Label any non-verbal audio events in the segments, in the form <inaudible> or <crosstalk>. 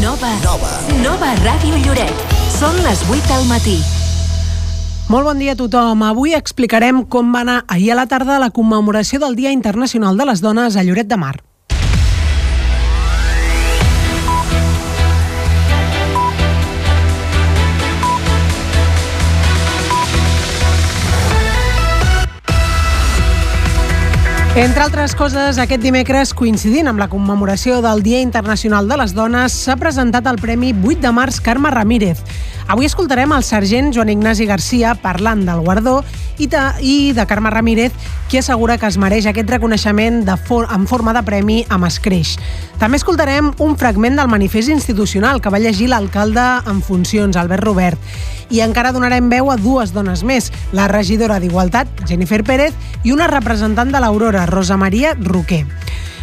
Nova. Nova. Nova Ràdio Lloret. Són les 8 del matí. Molt bon dia a tothom. Avui explicarem com va anar ahir a la tarda la commemoració del Dia Internacional de les Dones a Lloret de Mar. Entre altres coses, aquest dimecres, coincidint amb la commemoració del Dia Internacional de les Dones, s'ha presentat el Premi 8 de març Carme Ramírez. Avui escoltarem el sergent Joan Ignasi Garcia parlant del guardó i de, i de Carme Ramírez, qui assegura que es mereix aquest reconeixement de for en forma de premi amb escreix. També escoltarem un fragment del manifest institucional que va llegir l'alcalde en funcions, Albert Robert. I encara donarem veu a dues dones més, la regidora d'Igualtat, Jennifer Pérez, i una representant de l'Aurora, Rosa Maria Roquer.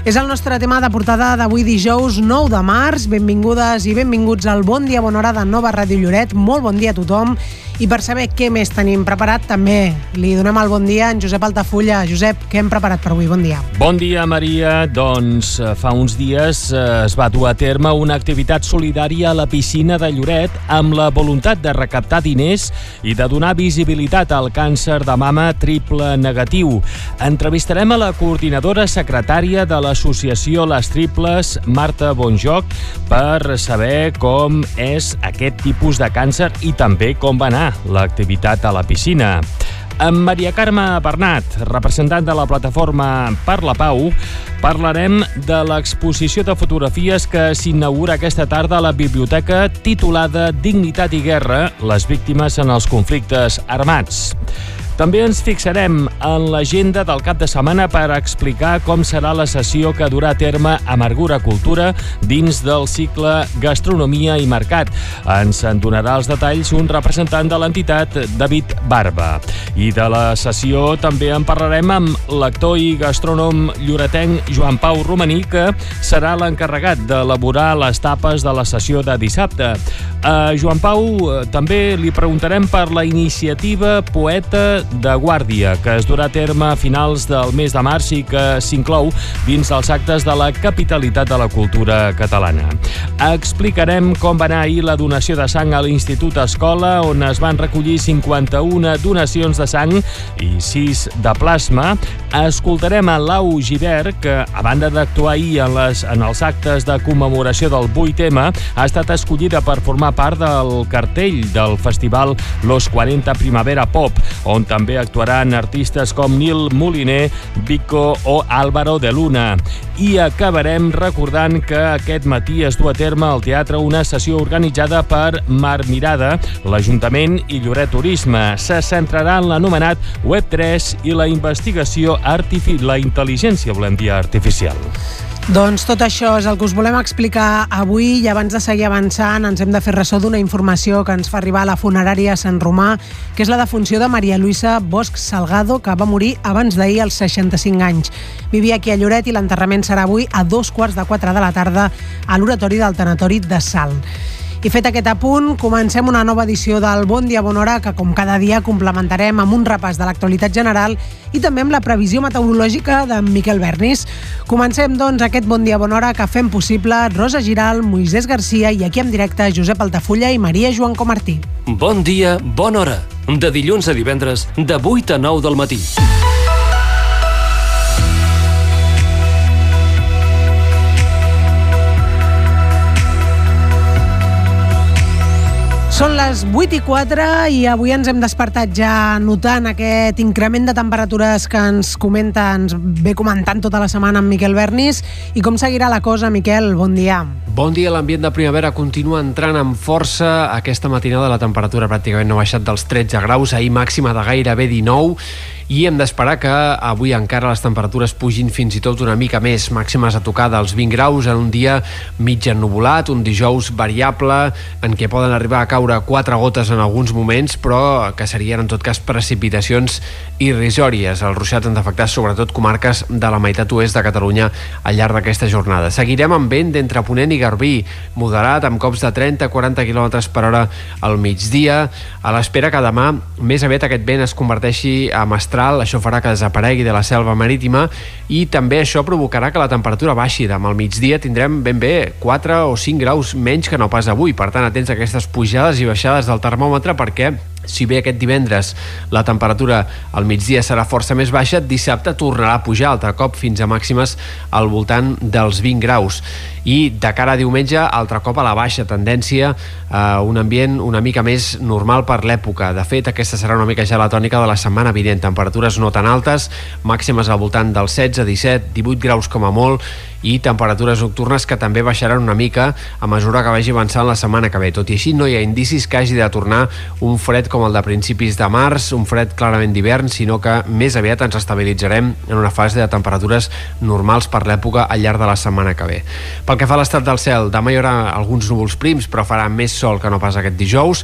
És el nostre tema de portada d'avui dijous 9 de març. Benvingudes i benvinguts al Bon Dia Bona Hora de Nova Ràdio Lloret. Molt bon dia a tothom. I per saber què més tenim preparat, també li donem el bon dia a en Josep Altafulla. Josep, què hem preparat per avui? Bon dia. Bon dia, Maria. Doncs eh, fa uns dies eh, es va dur a terme una activitat solidària a la piscina de Lloret amb la voluntat de recaptar diners i de donar visibilitat al càncer de mama triple negatiu. Entrevistarem a la coordinadora secretària de l'associació Les Triples, Marta Bonjoc, per saber com és aquest tipus de càncer i també com va anar l'activitat a la piscina. Amb Maria Carme Bernat, representant de la plataforma Per la Pau, parlarem de l'exposició de fotografies que s'inaugura aquesta tarda a la biblioteca titulada Dignitat i Guerra, les víctimes en els conflictes armats. També ens fixarem en l'agenda del cap de setmana per explicar com serà la sessió que durà a terme Amargura Cultura dins del cicle Gastronomia i Mercat. Ens en donarà els detalls un representant de l'entitat, David Barba. I de la sessió també en parlarem amb l'actor i gastrònom lloretenc Joan Pau Romaní, que serà l'encarregat d'elaborar les tapes de la sessió de dissabte. A Joan Pau eh, també li preguntarem per la iniciativa Poeta de Guàrdia, que es durà a terme a finals del mes de març i que s'inclou dins els actes de la capitalitat de la cultura catalana. Explicarem com va anar ahir la donació de sang a l'Institut Escola, on es van recollir 51 donacions de sang i 6 de plasma. Escoltarem a Lau Givert, que a banda d'actuar ahir en, les, en els actes de commemoració del 8M, ha estat escollida per formar part del cartell del festival Los 40 Primavera Pop, on també actuaran artistes com Nil Moliner, Vico o Álvaro de Luna. I acabarem recordant que aquest matí es du a terme al teatre una sessió organitzada per Mar Mirada, l'Ajuntament i Lloret Turisme. Se centrarà en l'anomenat Web3 i la investigació artifi la intel·ligència, volem dir, artificial. Doncs tot això és el que us volem explicar avui i abans de seguir avançant ens hem de fer ressò d'una informació que ens fa arribar a la funerària Sant Romà, que és la defunció de Maria Luisa Bosch Salgado, que va morir abans d'ahir als 65 anys. Vivia aquí a Lloret i l'enterrament serà avui a dos quarts de quatre de la tarda a l'oratori del Tanatori de Salt. I fet aquest apunt, comencem una nova edició del Bon Dia Bona Hora, que com cada dia complementarem amb un repàs de l'actualitat general i també amb la previsió meteorològica d'en Miquel Bernis. Comencem, doncs, aquest Bon Dia Bona Hora que fem possible Rosa Giral, Moisès Garcia i aquí en directe Josep Altafulla i Maria Joan Comartí. Bon dia, bona hora. De dilluns a divendres, de 8 a 9 del matí. Són les 8 i 4 i avui ens hem despertat ja notant aquest increment de temperatures que ens comenta, ens ve comentant tota la setmana amb Miquel Bernis. I com seguirà la cosa, Miquel? Bon dia. Bon dia, l'ambient de primavera continua entrant amb força. Aquesta matinada la temperatura pràcticament no ha baixat dels 13 graus, ahir màxima de gairebé 19, i hem d'esperar que avui encara les temperatures pugin fins i tot una mica més, màximes a tocar dels 20 graus en un dia mig ennubulat, un dijous variable, en què poden arribar a caure quatre gotes en alguns moments, però que serien en tot cas precipitacions irrisòries. Els ruixats han d'afectar sobretot comarques de la meitat oest de Catalunya al llarg d'aquesta jornada. Seguirem amb vent d'entre Ponent i Garbí, moderat amb cops de 30-40 km per hora al migdia, a l'espera que demà més aviat aquest vent es converteixi a mestral, això farà que desaparegui de la selva marítima i també això provocarà que la temperatura baixi. Demà al migdia tindrem ben bé 4 o 5 graus menys que no pas avui, per tant atents a aquestes pujades i baixades del termòmetre perquè si bé aquest divendres la temperatura al migdia serà força més baixa, dissabte tornarà a pujar altre cop fins a màximes al voltant dels 20 graus. I de cara a diumenge, altre cop a la baixa tendència, a un ambient una mica més normal per l'època. De fet, aquesta serà una mica ja la tònica de la setmana vinent. Temperatures no tan altes, màximes al voltant dels 16, 17, 18 graus com a molt, i temperatures nocturnes que també baixaran una mica a mesura que vagi avançant la setmana que ve. Tot i així, no hi ha indicis que hagi de tornar un fred com el de principis de març, un fred clarament d'hivern, sinó que més aviat ens estabilitzarem en una fase de temperatures normals per l'època al llarg de la setmana que ve. Pel que fa a l'estat del cel, demà hi haurà alguns núvols prims, però farà més sol que no pas aquest dijous,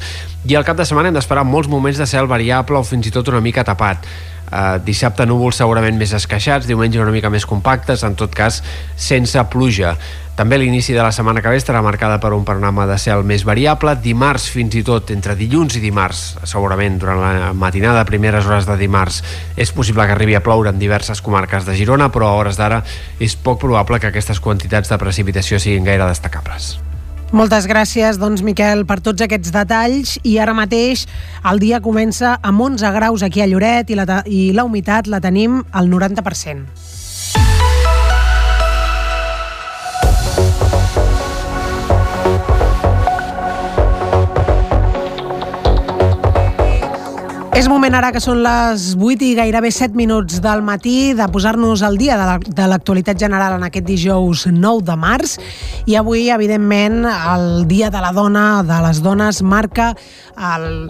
i al cap de setmana hem d'esperar molts moments de cel variable o fins i tot una mica tapat. Uh, dissabte núvols segurament més esqueixats, diumenge una mica més compactes, en tot cas sense pluja. També l'inici de la setmana que ve estarà marcada per un panorama de cel més variable. Dimarts, fins i tot, entre dilluns i dimarts, segurament durant la matinada, primeres hores de dimarts, és possible que arribi a ploure en diverses comarques de Girona, però a hores d'ara és poc probable que aquestes quantitats de precipitació siguin gaire destacables. Moltes gràcies, doncs, Miquel, per tots aquests detalls. I ara mateix el dia comença amb 11 graus aquí a Lloret i la, i la humitat la tenim al 90%. És moment ara que són les 8 i gairebé 7 minuts del matí de posar-nos al dia de l'actualitat general en aquest dijous 9 de març i avui, evidentment, el Dia de la Dona, de les Dones, marca el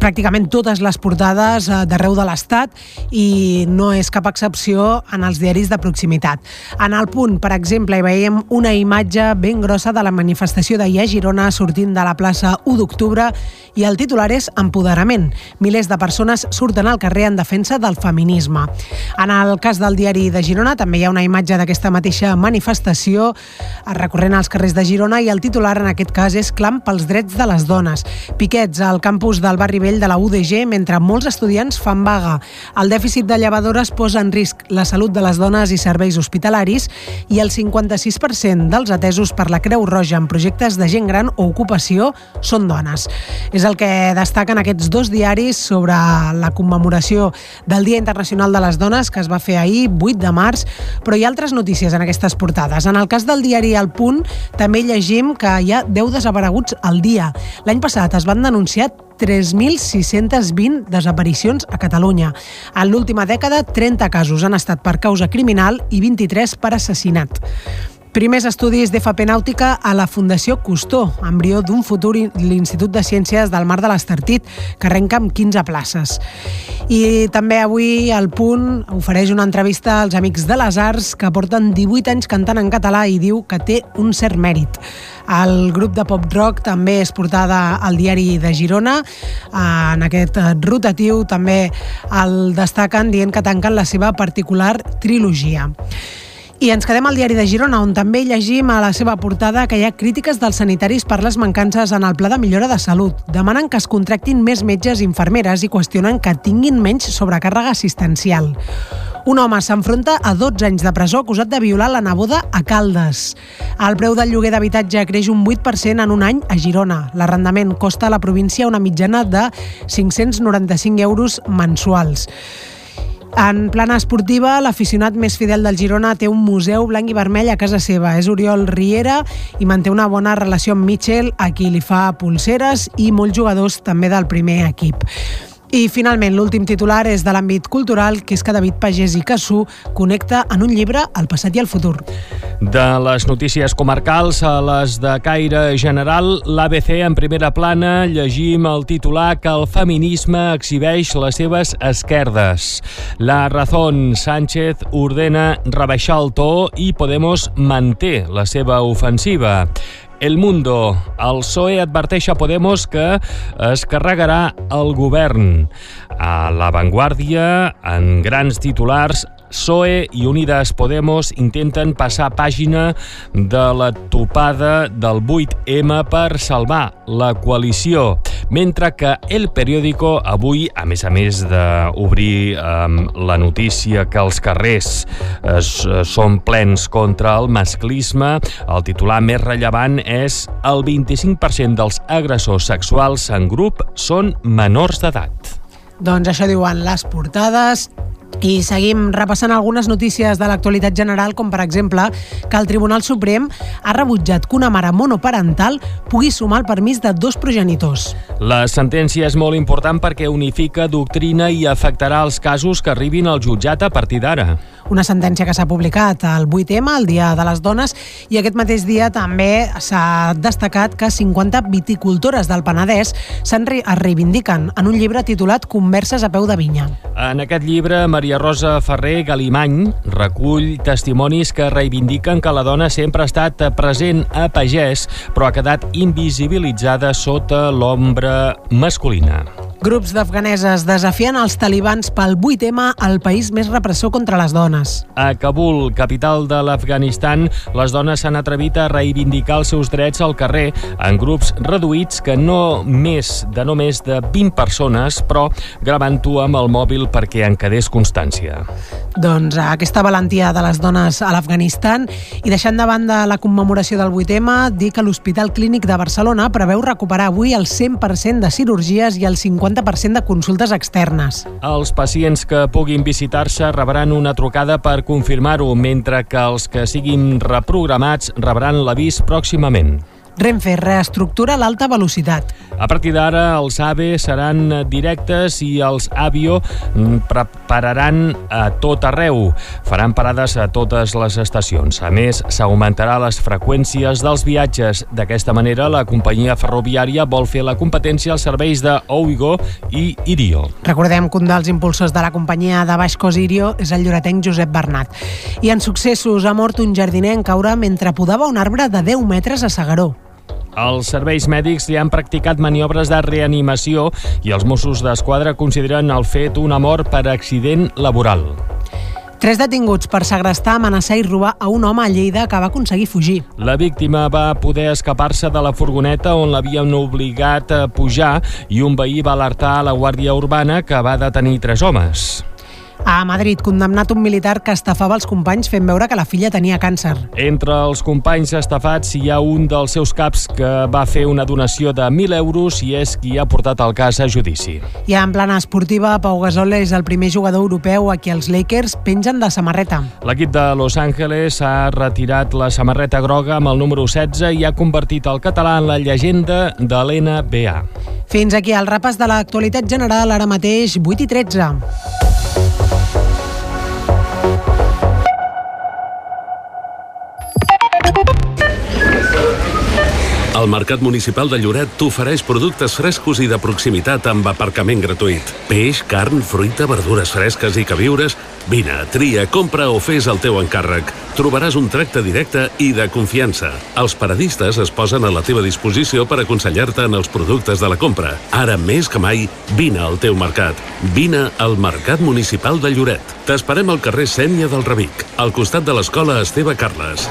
pràcticament totes les portades eh, d'arreu de l'Estat i no és cap excepció en els diaris de proximitat. En el punt, per exemple, hi veiem una imatge ben grossa de la manifestació d'ahir a Girona sortint de la plaça 1 d'octubre i el titular és Empoderament. Milers de persones surten al carrer en defensa del feminisme. En el cas del diari de Girona també hi ha una imatge d'aquesta mateixa manifestació recorrent als carrers de Girona i el titular en aquest cas és Clam pels drets de les dones. Piquets al campus del barri vell de la UDG mentre molts estudiants fan vaga. El dèficit de llevadores posa en risc la salut de les dones i serveis hospitalaris i el 56% dels atesos per la Creu Roja en projectes de gent gran o ocupació són dones. És el que destaquen aquests dos diaris sobre la commemoració del Dia Internacional de les Dones que es va fer ahir, 8 de març, però hi ha altres notícies en aquestes portades. En el cas del diari El Punt també llegim que hi ha 10 desapareguts al dia. L'any passat es van denunciar 3.620 desaparicions a Catalunya. En l'última dècada, 30 casos han estat per causa criminal i 23 per assassinat. Primers estudis d'FP Nàutica a la Fundació Custó, embrió d'un futur l'Institut de Ciències del Mar de l'Estartit, que arrenca amb 15 places. I també avui el Punt ofereix una entrevista als amics de les arts que porten 18 anys cantant en català i diu que té un cert mèrit. El grup de pop-rock també és portada al diari de Girona. En aquest rotatiu també el destaquen dient que tanquen la seva particular trilogia. I ens quedem al diari de Girona, on també llegim a la seva portada que hi ha crítiques dels sanitaris per les mancances en el pla de millora de salut. Demanen que es contractin més metges i infermeres i qüestionen que tinguin menys sobrecàrrega assistencial. Un home s'enfronta a 12 anys de presó acusat de violar la neboda a Caldes. El preu del lloguer d'habitatge creix un 8% en un any a Girona. L'arrendament costa a la província una mitjana de 595 euros mensuals. En plana esportiva, l'aficionat més fidel del Girona té un museu blanc i vermell a casa seva. És Oriol Riera i manté una bona relació amb Mitchell, a qui li fa pulseres i molts jugadors també del primer equip. I finalment, l'últim titular és de l'àmbit cultural, que és que David Pagès i Cassú connecta en un llibre el passat i el futur. De les notícies comarcals a les de caire general, l'ABC en primera plana llegim el titular que el feminisme exhibeix les seves esquerdes. La Razón Sánchez ordena rebaixar el to i Podemos manté la seva ofensiva. El Mundo. El PSOE adverteix a Podemos que es carregarà el govern. A La Vanguardia, en grans titulars, PSOE i Unides Podemos intenten passar pàgina de la topada del 8M per salvar la coalició, mentre que El Periódico avui, a més a més d'obrir eh, la notícia que els carrers es, eh, són plens contra el masclisme, el titular més rellevant és el 25% dels agressors sexuals en grup són menors d'edat. Doncs això diuen les portades i seguim repassant algunes notícies de l'actualitat general, com per exemple que el Tribunal Suprem ha rebutjat que una mare monoparental pugui sumar el permís de dos progenitors. La sentència és molt important perquè unifica doctrina i afectarà els casos que arribin al jutjat a partir d'ara. Una sentència que s'ha publicat al 8M, el Dia de les Dones, i aquest mateix dia també s'ha destacat que 50 viticultores del Penedès se'n re reivindiquen en un llibre titulat Converses a peu de vinya. En aquest llibre, Maria Rosa Ferrer Galimany recull testimonis que reivindiquen que la dona sempre ha estat present a pagès, però ha quedat invisibilitzada sota l'ombra masculina. Grups d'afganeses desafien els talibans pel 8M al país més repressor contra les dones. A Kabul, capital de l'Afganistan, les dones s'han atrevit a reivindicar els seus drets al carrer en grups reduïts que no més de no més de 20 persones, però gravant-ho amb el mòbil perquè en quedés constància. Doncs aquesta valentia de les dones a l'Afganistan i deixant de banda la commemoració del 8M, dir que l'Hospital Clínic de Barcelona preveu recuperar avui el 100% de cirurgies i el 50% de consultes externes. Els pacients que puguin visitar-se rebran una trucada per confirmar-ho, mentre que els que siguin reprogramats rebran l'avís pròximament. Renfe reestructura l'alta velocitat. A partir d'ara, els AVE seran directes i els Avio prepararan a tot arreu. Faran parades a totes les estacions. A més, s'augmentarà les freqüències dels viatges. D'aquesta manera, la companyia ferroviària vol fer la competència als serveis de Ouigo i Irio. Recordem que un dels impulsors de la companyia de baix cost Irio és el lloretenc Josep Bernat. I en successos ha mort un jardiner en caure mentre podava un arbre de 10 metres a Sagaró. Els serveis mèdics li han practicat maniobres de reanimació i els Mossos d'Esquadra consideren el fet una mort per accident laboral. Tres detinguts per segrestar, amenaçar i robar a un home a Lleida que va aconseguir fugir. La víctima va poder escapar-se de la furgoneta on l'havien obligat a pujar i un veí va alertar a la Guàrdia Urbana que va detenir tres homes. A Madrid, condemnat un militar que estafava els companys fent veure que la filla tenia càncer. Entre els companys estafats hi ha un dels seus caps que va fer una donació de 1.000 euros i és qui ha portat el cas a judici. I en plana esportiva, Pau Gasol és el primer jugador europeu a qui els Lakers pengen de samarreta. L'equip de Los Angeles ha retirat la samarreta groga amb el número 16 i ha convertit el català en la llegenda de l'NBA. Fins aquí el repàs de l'actualitat general, ara mateix 8 i 13. El Mercat Municipal de Lloret t'ofereix productes frescos i de proximitat amb aparcament gratuït. Peix, carn, fruita, verdures fresques i queviures... Vine, tria, compra o fes el teu encàrrec. Trobaràs un tracte directe i de confiança. Els paradistes es posen a la teva disposició per aconsellar-te en els productes de la compra. Ara més que mai, vine al teu mercat. Vine al Mercat Municipal de Lloret. T'esperem al carrer Sènia del Rebic, al costat de l'escola Esteve Carles.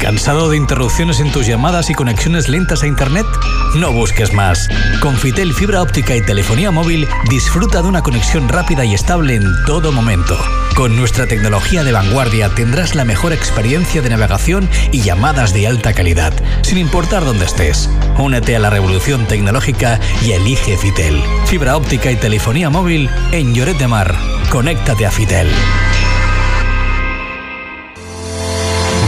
¿Cansado de interrupciones en tus llamadas y conexiones lentas a Internet? No busques más. Con Fitel Fibra Óptica y Telefonía Móvil disfruta de una conexión rápida y estable en todo momento. Con nuestra tecnología de vanguardia tendrás la mejor experiencia de navegación y llamadas de alta calidad, sin importar dónde estés. Únete a la revolución tecnológica y elige Fitel. Fibra óptica y telefonía móvil en Lloret de Mar. Conéctate a Fitel.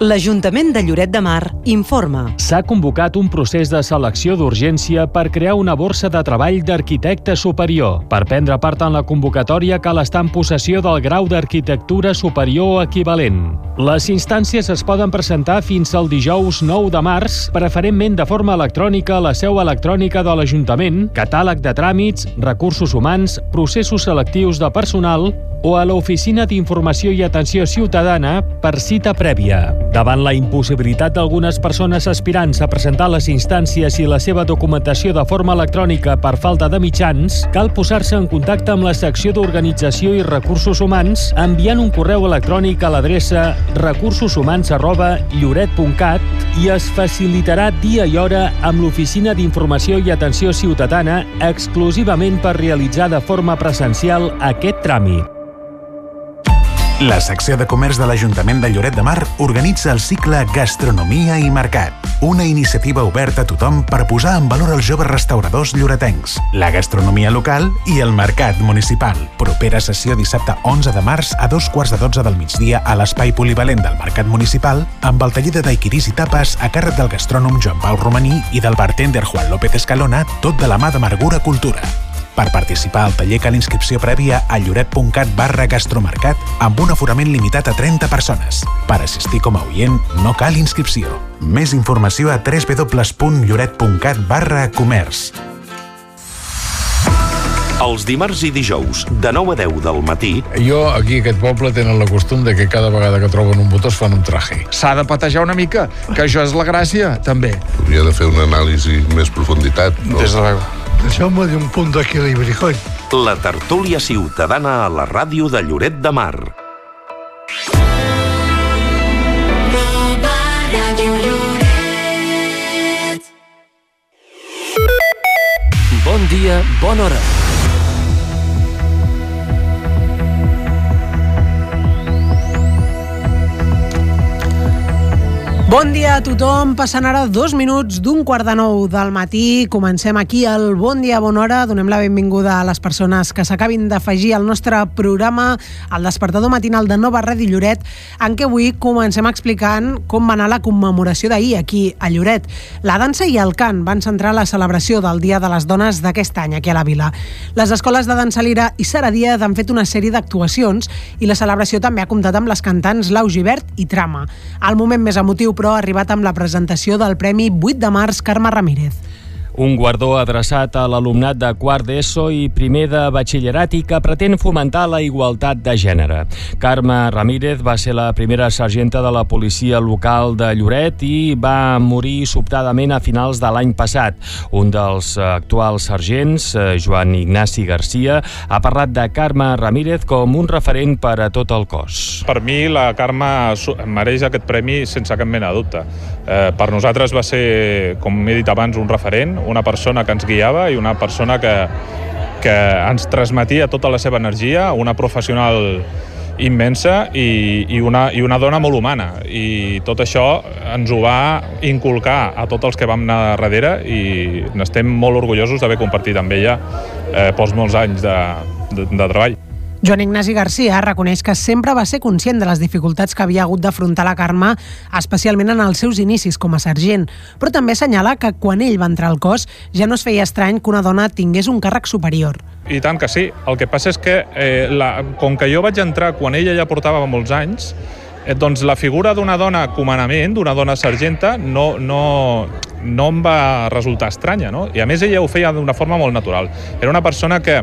L'Ajuntament de Lloret de Mar informa. S'ha convocat un procés de selecció d'urgència per crear una borsa de treball d'arquitecte superior. Per prendre part en la convocatòria cal estar en possessió del grau d'arquitectura superior equivalent. Les instàncies es poden presentar fins al dijous 9 de març, preferentment de forma electrònica a la seu electrònica de l'Ajuntament, catàleg de tràmits, recursos humans, processos selectius de personal o a l'Oficina d'Informació i Atenció Ciutadana per cita prèvia. Davant la impossibilitat d'algunes persones aspirants a presentar les instàncies i la seva documentació de forma electrònica per falta de mitjans, cal posar-se en contacte amb la secció d'Organització i Recursos Humans enviant un correu electrònic a l'adreça recursoshumans arroba lloret.cat i es facilitarà dia i hora amb l'Oficina d'Informació i Atenció Ciutadana exclusivament per realitzar de forma presencial aquest tràmit. La secció de comerç de l'Ajuntament de Lloret de Mar organitza el cicle Gastronomia i Mercat, una iniciativa oberta a tothom per posar en valor els joves restauradors lloretencs, la gastronomia local i el mercat municipal. Propera sessió dissabte 11 de març a dos quarts de 12 del migdia a l'espai polivalent del Mercat Municipal amb el taller de daiquiris i tapes a càrrec del gastrònom Joan Pau Romaní i del bartender Juan López Escalona, tot de la mà d'Amargura Cultura. Per participar al taller cal inscripció prèvia a lloret.cat barra gastromercat amb un aforament limitat a 30 persones. Per assistir com a oient no cal inscripció. Més informació a www.lloret.cat barra comerç. Els dimarts i dijous, de 9 a 10 del matí, Jo, aquí a aquest poble, tenen la costum de que cada vegada que troben un botó es fan un traje. S'ha de patejar una mica, que això és la gràcia, també. Hauria de fer una anàlisi més profunditat. No? Des de luego. Deixeu-me dir un punt d'equilibri, coi. la tertúlia ciutadana a la ràdio de Lloret de Mar. Bon dia a tothom. Passen ara dos minuts d'un quart de nou del matí. Comencem aquí el Bon Dia, Bona Hora. Donem la benvinguda a les persones que s'acabin d'afegir al nostre programa, al despertador matinal de Nova Ràdio Lloret, en què avui comencem explicant com va anar la commemoració d'ahir aquí a Lloret. La dansa i el cant van centrar la celebració del Dia de les Dones d'aquest any aquí a la vila. Les escoles de dansa lira i Sara Díaz han fet una sèrie d'actuacions i la celebració també ha comptat amb les cantants Lau Givert i Trama. El moment més emotiu, però, ha arribat amb la presentació del Premi 8 de març Carme Ramírez. Un guardó adreçat a l'alumnat de quart d'ESO i primer de batxillerat i que pretén fomentar la igualtat de gènere. Carme Ramírez va ser la primera sergenta de la policia local de Lloret i va morir sobtadament a finals de l'any passat. Un dels actuals sergents, eh, Joan Ignasi Garcia, ha parlat de Carme Ramírez com un referent per a tot el cos. Per mi la Carme mereix aquest premi sense cap mena de dubte. Eh, per nosaltres va ser, com he dit abans, un referent, una persona que ens guiava i una persona que, que ens transmetia tota la seva energia, una professional immensa i, i, una, i una dona molt humana i tot això ens ho va inculcar a tots els que vam anar darrere i n'estem molt orgullosos d'haver compartit amb ella eh, pels molts anys de, de, de treball. Joan Ignasi Garcia reconeix que sempre va ser conscient de les dificultats que havia hagut d'afrontar la Carme, especialment en els seus inicis com a sergent, però també assenyala que quan ell va entrar al cos ja no es feia estrany que una dona tingués un càrrec superior. I tant que sí. El que passa és que, eh, la, com que jo vaig entrar quan ella ja portava molts anys, eh, doncs la figura d'una dona comanament, d'una dona sergenta, no, no, no em va resultar estranya, no? I a més ella ho feia d'una forma molt natural. Era una persona que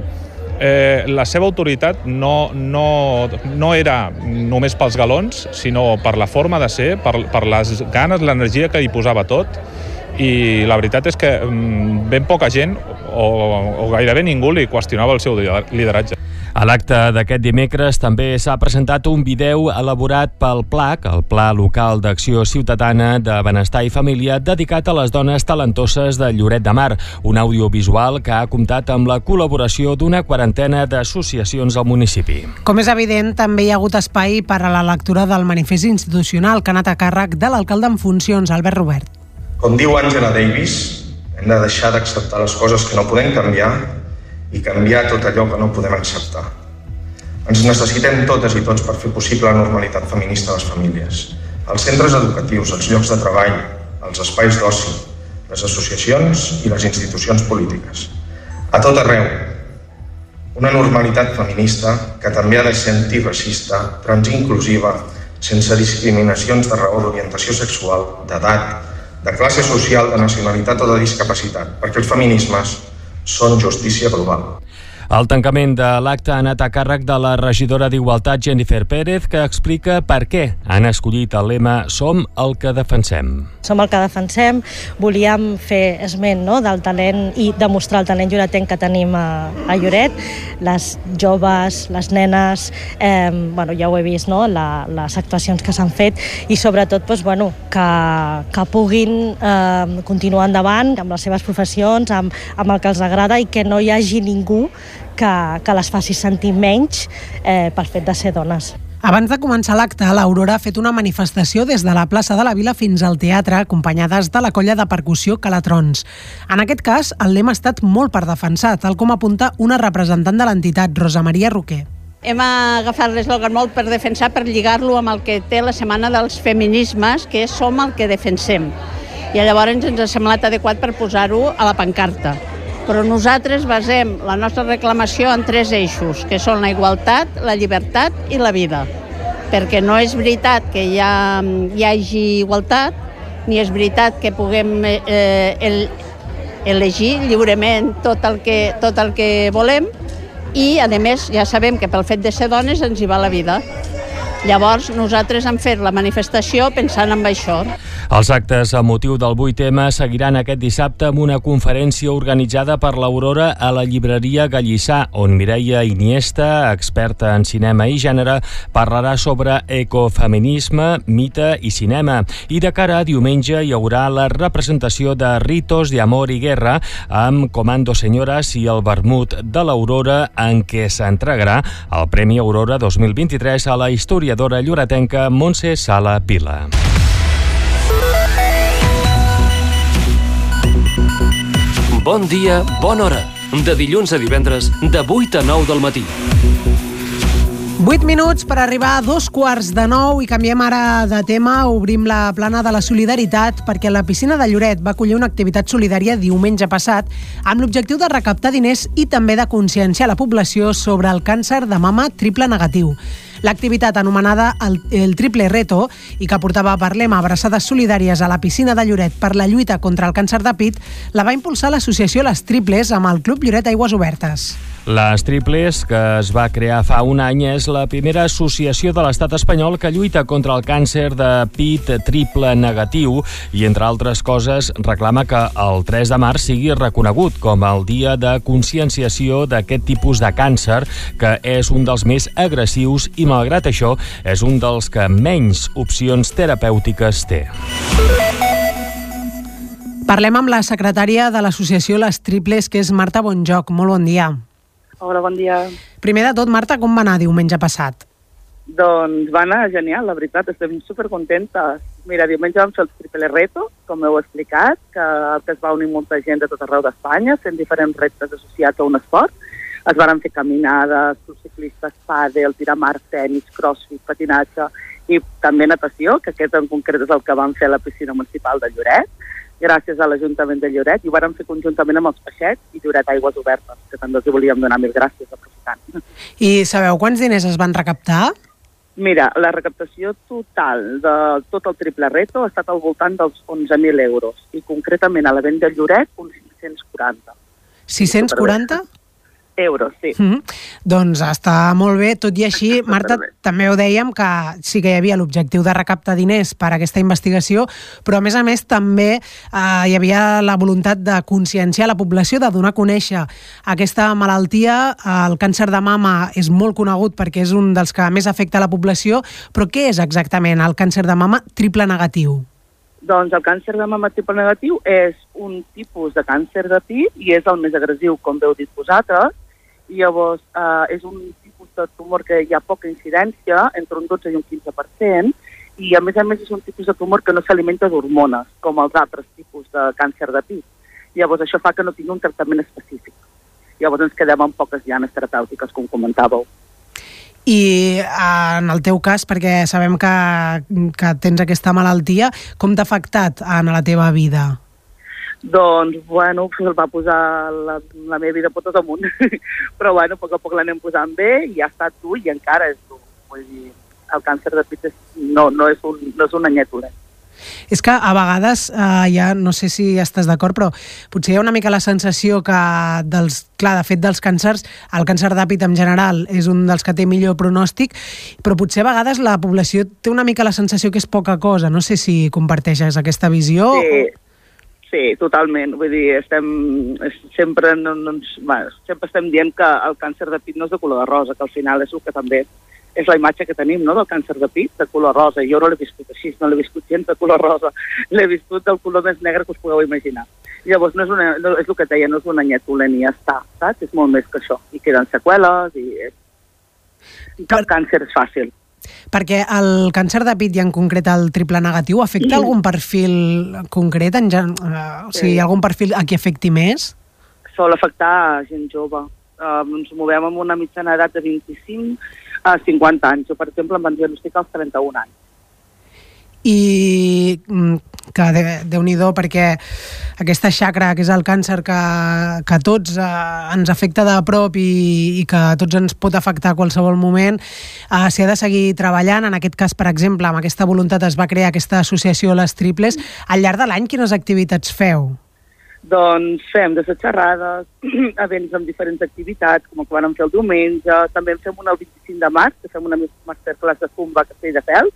eh, la seva autoritat no, no, no era només pels galons, sinó per la forma de ser, per, per les ganes, l'energia que hi posava tot, i la veritat és que mm, ben poca gent o, o gairebé ningú li qüestionava el seu lideratge. A l'acte d'aquest dimecres també s'ha presentat un vídeo elaborat pel PLAC, el Pla Local d'Acció Ciutadana de Benestar i Família, dedicat a les dones talentoses de Lloret de Mar, un audiovisual que ha comptat amb la col·laboració d'una quarantena d'associacions al municipi. Com és evident, també hi ha hagut espai per a la lectura del manifest institucional que ha anat a càrrec de l'alcalde en funcions, Albert Robert. Com diu Angela Davis, hem de deixar d'acceptar les coses que no podem canviar i canviar tot allò que no podem acceptar. Ens necessitem totes i tots per fer possible la normalitat feminista a les famílies. Els centres educatius, els llocs de treball, els espais d'oci, les associacions i les institucions polítiques. A tot arreu. Una normalitat feminista que també ha de ser antiracista, transinclusiva, sense discriminacions de raó d'orientació sexual, d'edat, de classe social, de nacionalitat o de discapacitat, perquè els feminismes són justícia global. El tancament de l'acte ha anat a càrrec de la regidora d'Igualtat Jennifer Pérez, que explica per què han escollit el lema Som el que defensem. Som el que defensem, volíem fer esment no, del talent i demostrar el talent lloretenc que tenim a, a Lloret, les joves, les nenes, eh, bueno, ja ho he vist, no, la, les actuacions que s'han fet i sobretot doncs, bueno, que, que puguin eh, continuar endavant amb les seves professions, amb, amb el que els agrada i que no hi hagi ningú que, que les faci sentir menys eh, pel fet de ser dones. Abans de començar l'acte, l'Aurora ha fet una manifestació des de la plaça de la Vila fins al teatre, acompanyades de la colla de percussió Calatrons. En aquest cas, el lema ha estat molt per defensar, tal com apunta una representant de l'entitat, Rosa Maria Roquer. Hem agafat l'eslògan molt per defensar, per lligar-lo amb el que té la Setmana dels Feminismes, que és Som el que defensem. I llavors ens ha semblat adequat per posar-ho a la pancarta però nosaltres basem la nostra reclamació en tres eixos, que són la igualtat, la llibertat i la vida. Perquè no és veritat que hi, ha, hi hagi igualtat, ni és veritat que puguem eh, el, elegir lliurement tot el, que, tot el que volem i, a més, ja sabem que pel fet de ser dones ens hi va la vida. Llavors, nosaltres hem fet la manifestació pensant en això. Els actes a motiu del 8M seguiran aquest dissabte amb una conferència organitzada per l'Aurora a la llibreria Gallissà, on Mireia Iniesta, experta en cinema i gènere, parlarà sobre ecofeminisme, mite i cinema. I de cara a diumenge hi haurà la representació de Ritos de Amor i Guerra amb Comando Senyores i el vermut de l'Aurora en què s'entregarà el Premi Aurora 2023 a la historiadora lloretenca Montse Sala Vila. Bon dia, bona hora. De dilluns a divendres, de 8 a 9 del matí. 8 minuts per arribar a dos quarts de nou i canviem ara de tema. Obrim la plana de la solidaritat perquè la piscina de Lloret va acollir una activitat solidària diumenge passat amb l'objectiu de recaptar diners i també de conscienciar la població sobre el càncer de mama triple negatiu. L'activitat anomenada el, el Triple Reto i que portava per lema abraçades solidàries a la piscina de Lloret per la lluita contra el càncer de pit la va impulsar l'associació Les Triples amb el Club Lloret Aigües Obertes. Les Triples, que es va crear fa un any, és la primera associació de l'estat espanyol que lluita contra el càncer de pit triple negatiu i, entre altres coses, reclama que el 3 de març sigui reconegut com el dia de conscienciació d'aquest tipus de càncer, que és un dels més agressius i, malgrat això, és un dels que menys opcions terapèutiques té. Parlem amb la secretària de l'associació Les Triples, que és Marta Bonjoc. Molt bon dia. Hola, bon dia. Primer de tot, Marta, com va anar diumenge passat? Doncs va anar genial, la veritat, estem supercontentes. Mira, diumenge vam fer el Triple Reto, com heu explicat, que, que es va unir molta gent de tot arreu d'Espanya, fent diferents reptes associats a un esport. Es van fer caminades, ciclistes, pàdel, tirar mar, tenis, crossfit, patinatge i també natació, que aquest en concret és el que vam fer a la piscina municipal de Lloret gràcies a l'Ajuntament de Lloret i ho vàrem fer conjuntament amb els peixets i Lloret Aigües Obertes, que també els volíem donar mil gràcies aprofitant. I sabeu quants diners es van recaptar? Mira, la recaptació total de tot el triple reto ha estat al voltant dels 11.000 euros i concretament a la venda de Lloret uns 640. 640? Euros, sí. Mm -hmm. Doncs està molt bé, tot i així, Marta, també ho dèiem que sí que hi havia l'objectiu de recaptar diners per a aquesta investigació, però a més a més també eh, hi havia la voluntat de conscienciar la població, de donar a conèixer aquesta malaltia. El càncer de mama és molt conegut perquè és un dels que més afecta la població, però què és exactament el càncer de mama triple negatiu? Doncs el càncer de mama triple negatiu és un tipus de càncer de pit i és el més agressiu, com veu dit vosaltres, llavors eh, és un tipus de tumor que hi ha poca incidència, entre un 12 i un 15%, i a més a més és un tipus de tumor que no s'alimenta d'hormones, com els altres tipus de càncer de pit. Llavors això fa que no tingui un tractament específic. Llavors ens quedem amb poques llanes terapèutiques, com comentàveu. I en el teu cas, perquè sabem que, que tens aquesta malaltia, com t'ha afectat en la teva vida? Doncs, bueno, el va posar la, la meva vida potes amunt. <laughs> Però, bueno, a poc a poc l'anem posant bé i ha estat dur i encara és dur. Vull dir, el càncer de pit és, no, no, és un, no és un anyet dolent. És que a vegades, eh, ja no sé si estàs d'acord, però potser hi ha una mica la sensació que, dels, clar, de fet dels càncers, el càncer d'àpid en general és un dels que té millor pronòstic, però potser a vegades la població té una mica la sensació que és poca cosa. No sé si comparteixes aquesta visió. Sí, sí totalment. Vull dir, estem sempre, no, no, bueno, sempre estem dient que el càncer de pit no és de color de rosa, que al final és el que també és la imatge que tenim no, del càncer de pit, de color rosa. Jo no l'he viscut així, no l'he viscut gens de color rosa. <laughs> L'he viscut del color més negre que us podeu imaginar. Llavors, no és, una, no, és el que et deia, no és un anyet dolent i ja està, saps? És molt més que això. I queden seqüeles i... I cap càncer és fàcil. Perquè el càncer de pit i en concret el triple negatiu afecta sí. algun perfil concret? En, gen... uh, o sigui, sí. algun perfil a qui afecti més? Sol afectar a gent jove. Uh, ens movem amb una mitjana edat de 25 a 50 anys. Jo, per exemple, em van diagnosticar als 31 anys. I que de, déu nhi perquè aquesta xacra, que és el càncer que, que tots eh, ens afecta de prop i, i que a tots ens pot afectar a qualsevol moment, eh, s'hi ha de seguir treballant. En aquest cas, per exemple, amb aquesta voluntat es va crear aquesta associació Les Triples. Al llarg de l'any, quines activitats feu? Doncs fem des de xerrades, <clears throat> events amb diferents activitats, com el que vam fer el diumenge, també en fem una el 25 de març, que fem una masterclass de Zumba a Castelldefels,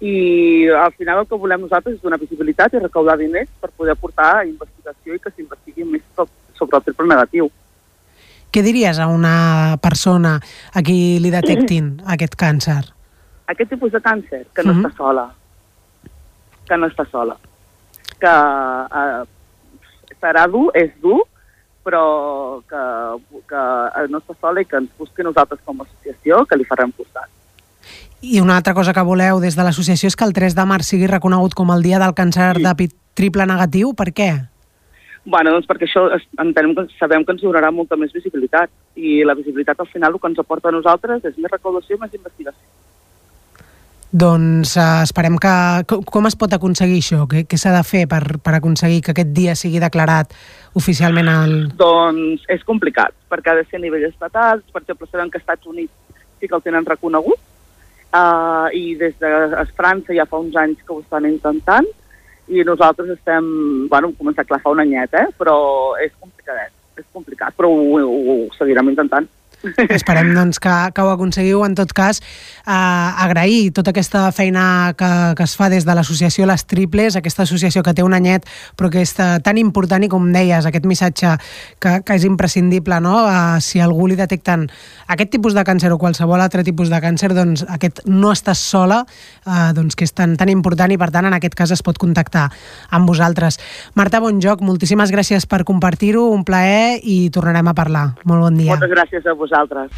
i al final el que volem nosaltres és donar visibilitat i recaudar diners per poder portar investigació i que s'investigui més sobre el triple negatiu. Què diries a una persona a qui li <clears throat> detectin aquest càncer? Aquest tipus de càncer, que no uh -huh. està sola. Que no està sola. Que eh, serà dur, és dur, però que, que no està sola i que ens busqui nosaltres com a associació, que li farem costat. I una altra cosa que voleu des de l'associació és que el 3 de març sigui reconegut com el dia del càncer sí. de pit triple negatiu. Per què? Bueno, doncs perquè això entenem que sabem que ens donarà molta més visibilitat i la visibilitat al final el que ens aporta a nosaltres és més recaudació i més investigació. Doncs uh, esperem que... Com es pot aconseguir això? Què, què s'ha de fer per, per aconseguir que aquest dia sigui declarat oficialment al... Doncs és complicat, perquè ha de ser a nivell estatal. Per exemple, sabem que als Estats Units sí que el tenen reconegut, uh, i des de França ja fa uns anys que ho estan intentant i nosaltres estem, bueno, començat clar fa un anyet, eh? però és complicadet, és complicat, però ho, ho, ho seguirem intentant. Esperem doncs, que, que ho aconseguiu. En tot cas, eh, agrair tota aquesta feina que, que es fa des de l'associació Les Triples, aquesta associació que té un anyet, però que és tan important i, com deies, aquest missatge que, que és imprescindible, no? Eh, si algú li detecten aquest tipus de càncer o qualsevol altre tipus de càncer, doncs aquest no estàs sola, eh, doncs que és tan, tan important i, per tant, en aquest cas es pot contactar amb vosaltres. Marta Bonjoc, moltíssimes gràcies per compartir-ho, un plaer i tornarem a parlar. Molt bon dia. Moltes gràcies a vosaltres vosaltres.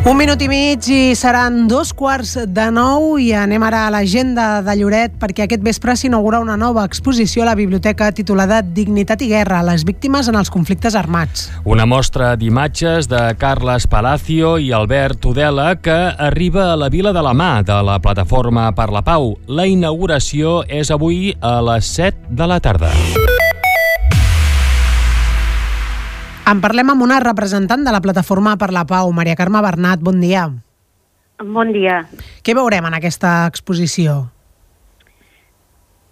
Un minut i mig i seran dos quarts de nou i anem ara a l'agenda de Lloret perquè aquest vespre s'inaugura una nova exposició a la biblioteca titulada Dignitat i Guerra, les víctimes en els conflictes armats. Una mostra d'imatges de Carles Palacio i Albert Tudela que arriba a la Vila de la Mà de la Plataforma per la Pau. La inauguració és avui a les 7 de la tarda. En parlem amb una representant de la Plataforma per la Pau, Maria Carme Bernat. Bon dia. Bon dia. Què veurem en aquesta exposició?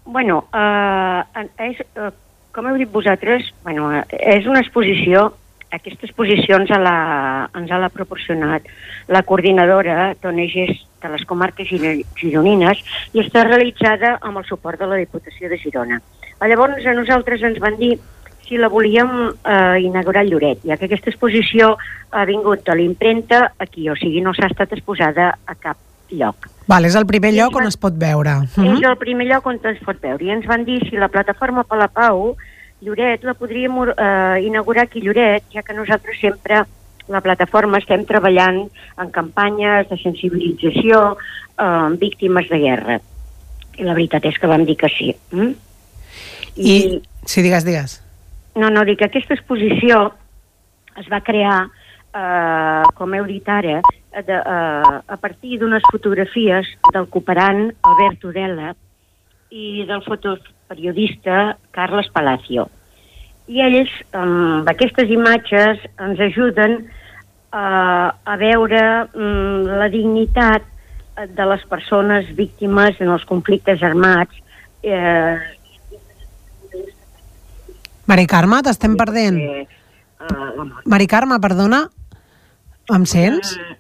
bueno, uh, és, uh, com heu dit vosaltres, bueno, és una exposició aquesta exposició ens l'ha ens l'ha proporcionat la coordinadora d'ONGs de les comarques gironines i està realitzada amb el suport de la Diputació de Girona. Llavors a nosaltres ens van dir si la volíem eh, inaugurar a Lloret, ja que aquesta exposició ha vingut de l'impremta aquí, o sigui, no s'ha estat exposada a cap lloc. Val, és el primer lloc on es pot veure. Uh -huh. És el primer lloc on es pot veure. I ens van dir si la plataforma per la Pau Lloret la podríem eh, inaugurar aquí a Lloret, ja que nosaltres sempre, la plataforma, estem treballant en campanyes de sensibilització eh, amb víctimes de guerra. I la veritat és que vam dir que sí. Mm? I, I... Sí, digues, digues. No, no, dic que aquesta exposició es va crear, eh, com heu dit ara, de, eh, a partir d'unes fotografies del cooperant Albert Tudela i del foto, periodista Carles Palacio. I ells, amb aquestes imatges, ens ajuden uh, a veure um, la dignitat de les persones víctimes en els conflictes armats. Eh... Mari Carme, t'estem perdent. Uh, Mari Carme, perdona, em sents? Uh,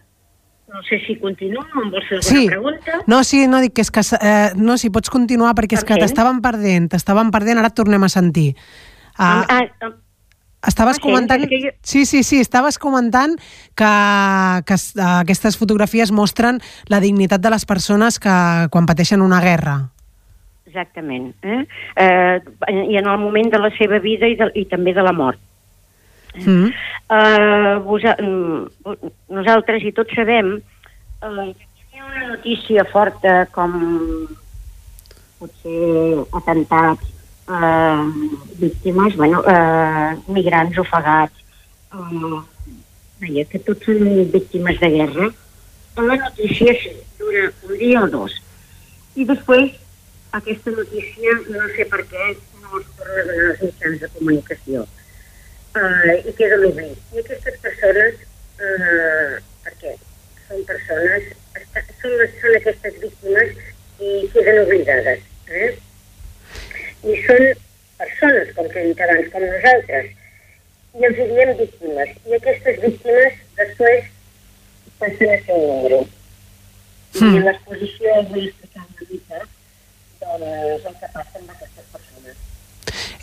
no sé si continuo, em vols fer alguna sí. pregunta? No, sí, no, dic que és que... Eh, no, si pots continuar, perquè és que t'estàvem perdent, t'estàvem perdent, ara et tornem a sentir. Ah, ah, ah, estaves comentant... Jo... Sí, sí, sí, estaves comentant que, que aquestes fotografies mostren la dignitat de les persones que quan pateixen una guerra. Exactament. Eh? Eh, I en el moment de la seva vida i, de, i també de la mort. Mm. Uh, vos, uh, nosaltres i tots sabem que hi ha una notícia forta com potser atentats, uh, víctimes, bueno, uh, migrants ofegats, uh, veia que tots són víctimes de guerra. La notícia sí, dura un dia o dos. I després aquesta notícia, no sé per què, no es torna a donar als mitjans de comunicació eh, i queda l'oblit. I aquestes persones, eh, per què? Són persones, són, són aquestes víctimes i queden oblidades. Eh? I són persones, com que he dit abans, com nosaltres, i els diem víctimes. I aquestes víctimes després passen a ser un número. Mm. I hmm. en l'exposició vull explicar una mica doncs, el que passa amb aquestes persones.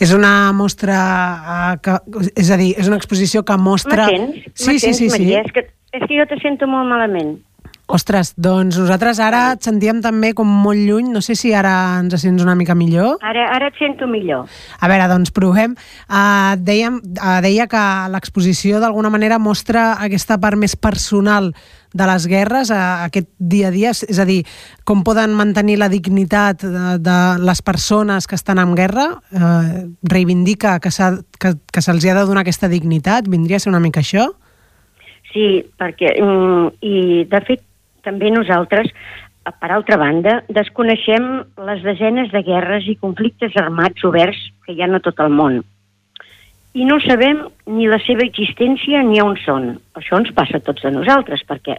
És una mostra, uh, que, és a dir, és una exposició que mostra... M'atens? Sí, sí, sí, sí. És que, és que jo te sento molt malament. Ostres, doncs nosaltres ara et sentíem també com molt lluny. No sé si ara ens sents una mica millor. Ara, ara et sento millor. A veure, doncs provem. Uh, dèiem, uh, deia que l'exposició d'alguna manera mostra aquesta part més personal de les guerres a aquest dia a dia, és a dir, com poden mantenir la dignitat de, de les persones que estan en guerra, eh, reivindica que, que, que se'ls ha de donar aquesta dignitat, vindria a ser una mica això? Sí, perquè, mm, i de fet, també nosaltres, per altra banda, desconeixem les desenes de guerres i conflictes armats oberts que hi ha a tot el món i no sabem ni la seva existència ni on són. Això ens passa a tots de nosaltres, perquè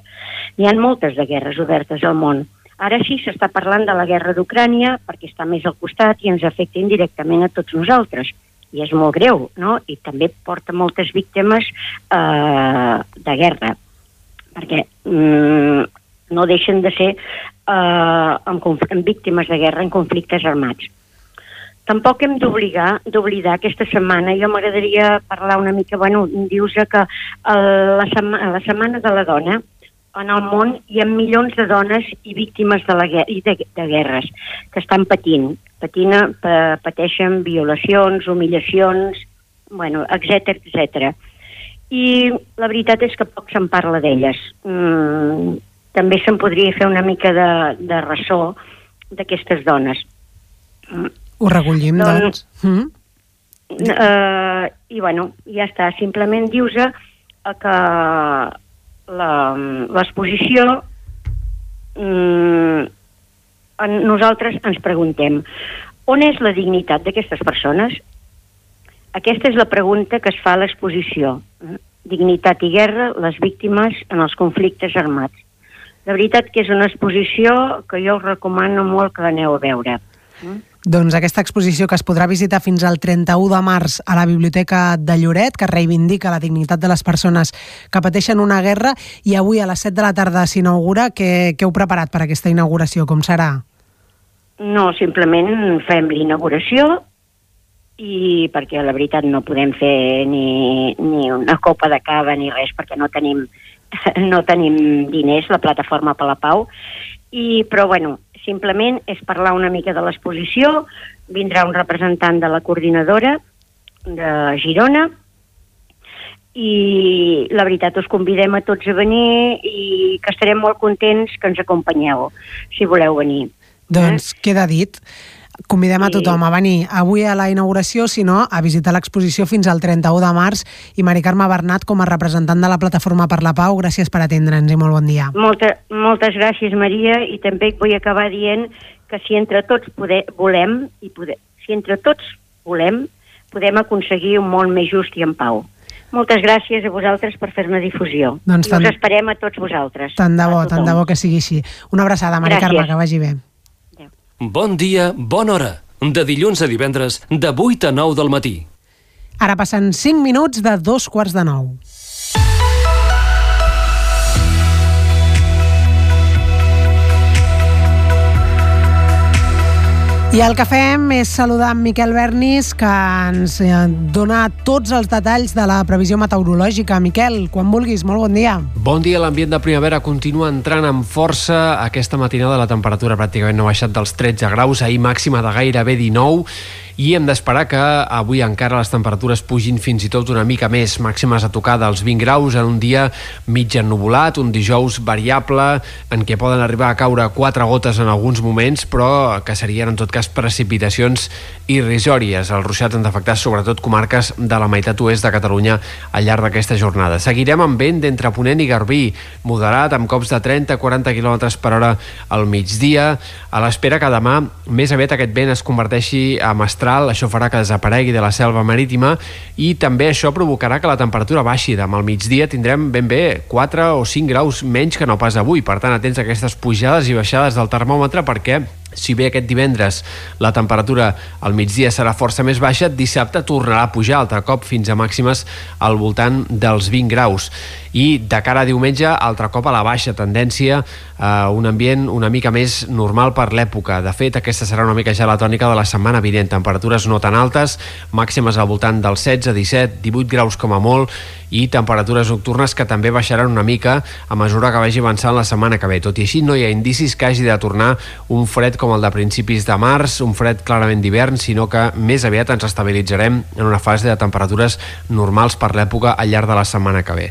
hi ha moltes de guerres obertes al món. Ara sí s'està parlant de la guerra d'Ucrània perquè està més al costat i ens afecta indirectament a tots nosaltres. I és molt greu, no? I també porta moltes víctimes eh, de guerra, perquè mm, no deixen de ser eh, amb, amb víctimes de guerra en conflictes armats. Tampoc hem d'obligar d'oblidar aquesta setmana, jo m'agradaria parlar una mica, bueno, dius que el, la, sema, la Setmana de la Dona en el món hi ha milions de dones i víctimes de, la, i de, de guerres que estan patint, patint, pateixen violacions, humillacions, bueno, etc etc. I la veritat és que poc se'n parla d'elles. Mm, també se'n podria fer una mica de, de ressò d'aquestes dones. Mm ho recollim, doncs. doncs. Mm. Uh, I, bueno, ja està. Simplement dius uh, que l'exposició um, nosaltres ens preguntem on és la dignitat d'aquestes persones? Aquesta és la pregunta que es fa a l'exposició. Eh? Dignitat i guerra, les víctimes en els conflictes armats. La veritat que és una exposició que jo us recomano molt que aneu a veure. Mm? Doncs aquesta exposició que es podrà visitar fins al 31 de març a la Biblioteca de Lloret, que reivindica la dignitat de les persones que pateixen una guerra, i avui a les 7 de la tarda s'inaugura. Què, què heu preparat per aquesta inauguració? Com serà? No, simplement fem l'inauguració i perquè la veritat no podem fer ni, ni una copa de cava ni res perquè no tenim, <laughs> no tenim diners, la plataforma per la pau, i, però bueno, simplement és parlar una mica de l'exposició, vindrà un representant de la coordinadora de Girona, i la veritat us convidem a tots a venir i que estarem molt contents que ens acompanyeu, si voleu venir. Doncs eh? queda dit. Convidem a tothom a venir avui a la inauguració, si no, a visitar l'exposició fins al 31 de març. I Mari Carme Bernat, com a representant de la Plataforma per la Pau, gràcies per atendre'ns i molt bon dia. Molta, moltes gràcies, Maria, i també vull acabar dient que si entre tots poder, volem, i poder, si entre tots volem, podem aconseguir un món més just i en pau. Moltes gràcies a vosaltres per fer-ne difusió. Doncs I tant- us esperem a tots vosaltres. Tant de bo, tant de bo que sigui així. Una abraçada, Mari Gràcies. Carme, que vagi bé. Bon dia, bona hora. De dilluns a divendres, de 8 a 9 del matí. Ara passen 5 minuts de dos quarts de nou. I el que fem és saludar en Miquel Bernis, que ens eh, dona tots els detalls de la previsió meteorològica. Miquel, quan vulguis, molt bon dia. Bon dia, l'ambient de primavera continua entrant amb força. Aquesta matinada la temperatura pràcticament no ha baixat dels 13 graus, ahir màxima de gairebé 19, i hem d'esperar que avui encara les temperatures pugin fins i tot una mica més, màximes a tocar dels 20 graus en un dia mig ennuvolat, un dijous variable, en què poden arribar a caure quatre gotes en alguns moments, però que serien en tot cas precipitacions irrisòries. Els ruixats han d'afectar sobretot comarques de la meitat oest de Catalunya al llarg d'aquesta jornada. Seguirem amb vent d'entre Ponent i Garbí, moderat, amb cops de 30-40 km per hora al migdia, a l'espera que demà més aviat aquest vent es converteixi a mestral, això farà que desaparegui de la selva marítima i també això provocarà que la temperatura baixi. Demà al migdia tindrem ben bé 4 o 5 graus menys que no pas avui, per tant atents a aquestes pujades i baixades del termòmetre perquè si bé aquest divendres la temperatura al migdia serà força més baixa, dissabte tornarà a pujar altre cop fins a màximes al voltant dels 20 graus. I de cara a diumenge, altre cop a la baixa tendència, eh, un ambient una mica més normal per l'època. De fet, aquesta serà una mica ja la tònica de la setmana vinent. Temperatures no tan altes, màximes al voltant dels 16, 17, 18 graus com a molt, i temperatures nocturnes que també baixaran una mica a mesura que vagi avançant la setmana que ve. Tot i així, no hi ha indicis que hagi de tornar un fred com el de principis de març, un fred clarament d'hivern, sinó que més aviat ens estabilitzarem en una fase de temperatures normals per l'època al llarg de la setmana que ve.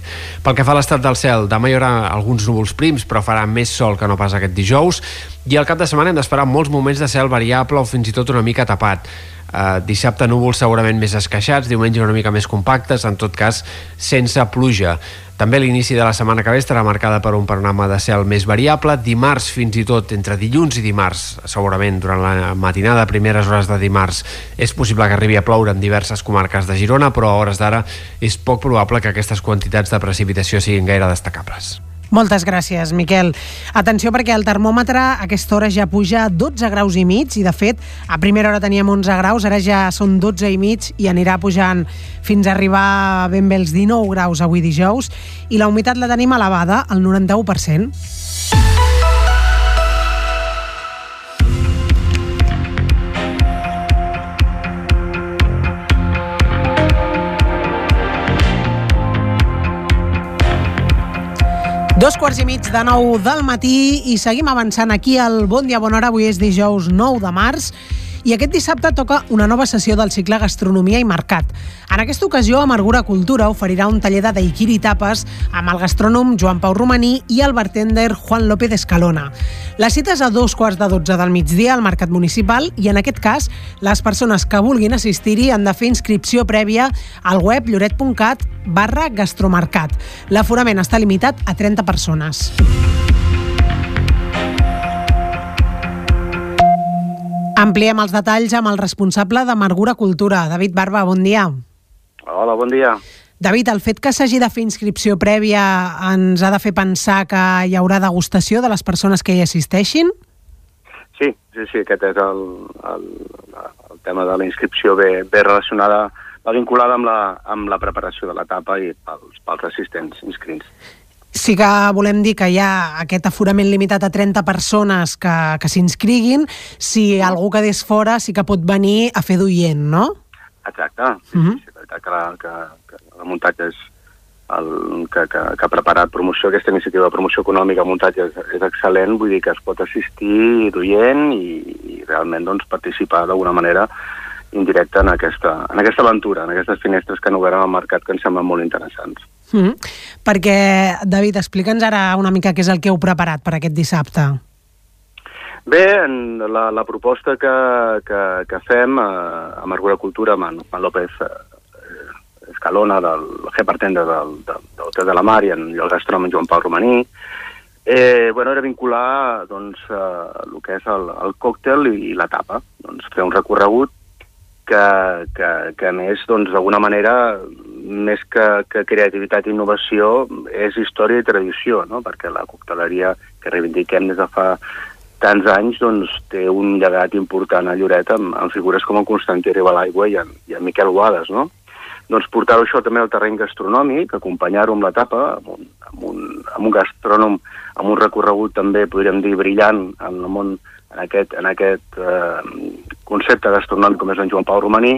Pel que fa a l'estat del cel, demà hi haurà alguns núvols prims, però farà més sol que no pas aquest dijous, i al cap de setmana hem d'esperar molts moments de cel variable o fins i tot una mica tapat. Uh, dissabte núvols segurament més esqueixats, diumenge una mica més compactes, en tot cas sense pluja. També l'inici de la setmana que ve estarà marcada per un panorama de cel més variable. Dimarts, fins i tot, entre dilluns i dimarts, segurament durant la matinada, primeres hores de dimarts, és possible que arribi a ploure en diverses comarques de Girona, però a hores d'ara és poc probable que aquestes quantitats de precipitació siguin gaire destacables. Moltes gràcies, Miquel. Atenció perquè el termòmetre a aquesta hora ja puja a 12 graus i mig i, de fet, a primera hora teníem 11 graus, ara ja són 12 i mig i anirà pujant fins a arribar ben bé els 19 graus avui dijous i la humitat la tenim elevada, al 91%. Dos quarts i mig de nou del matí i seguim avançant aquí al Bon Dia Bona Hora. Avui és dijous 9 de març i aquest dissabte toca una nova sessió del cicle Gastronomia i Mercat. En aquesta ocasió, Amargura Cultura oferirà un taller de daiquiri tapes amb el gastrònom Joan Pau Romaní i el bartender Juan López Escalona. La cita és a dos quarts de dotze del migdia al Mercat Municipal i, en aquest cas, les persones que vulguin assistir-hi han de fer inscripció prèvia al web lloret.cat barra gastromercat. L'aforament està limitat a 30 persones. Ampliem els detalls amb el responsable d'Amargura Cultura, David Barba, bon dia. Hola, bon dia. David, el fet que s'hagi de fer inscripció prèvia ens ha de fer pensar que hi haurà degustació de les persones que hi assisteixin? Sí, sí, sí, aquest és el, el, tema de la inscripció ve, ve relacionada, va vinculada amb la, amb la preparació de l'etapa i pels, pels assistents inscrits. Sí que volem dir que hi ha aquest aforament limitat a 30 persones que, que s'inscriguin. Si algú quedés fora, sí que pot venir a fer d'oient, no? Exacte. Sí, Mhm. mm -hmm. sí, és veritat que la, que, que la muntatge és el, que, que, que ha preparat promoció, aquesta iniciativa de promoció econòmica, el muntatge és, és excel·lent, vull dir que es pot assistir d'oient i, i realment doncs, participar d'alguna manera indirecta en aquesta, en aquesta aventura, en aquestes finestres que han obert al mercat que ens semblen molt interessants. Mm -hmm. Perquè, David, explica'ns ara una mica què és el que heu preparat per aquest dissabte. Bé, la, la proposta que, que, que fem eh, amb Argura Cultura, amb en, en López eh, Escalona, del G-Partenda del, del, del Hotel de la Mar i en el gastrònom Joan Pau Romaní, eh, bueno, era vincular doncs, eh, el que és el, el còctel i, i la tapa. Doncs, fer un recorregut que, que, que a més, doncs, d'alguna manera, més que, que creativitat i innovació, és història i tradició, no? perquè la cocteleria que reivindiquem des de fa tants anys doncs, té un llegat important a Lloret amb, amb figures com el Constantí Ribalaigua i en, i en Miquel Boades, no? Doncs portar-ho això també al terreny gastronòmic, acompanyar-ho amb la tapa, amb un, amb, un, amb un gastrònom, amb un recorregut també, podríem dir, brillant en el món, en aquest, en aquest eh, concepte gastronòmic com és en Joan Pau Romaní,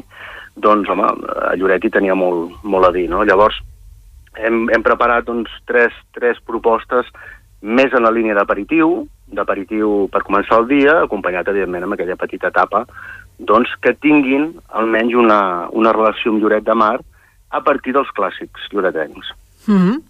doncs, home, a Lloret hi tenia molt, molt a dir, no? Llavors, hem, hem preparat doncs, tres, tres propostes més en la línia d'aperitiu, d'aperitiu per començar el dia, acompanyat, evidentment, amb aquella petita etapa, doncs que tinguin almenys una, una relació amb Lloret de Mar a partir dels clàssics lloretencs. Mm -hmm.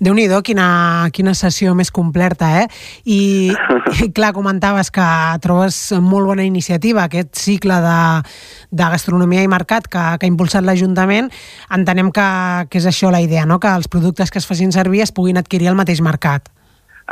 Déu-n'hi-do, quina, quina sessió més completa, eh? I, <laughs> i clar, comentaves que trobes molt bona iniciativa aquest cicle de, de gastronomia i mercat que, que ha impulsat l'Ajuntament. Entenem que, que és això la idea, no? que els productes que es facin servir es puguin adquirir al mateix mercat.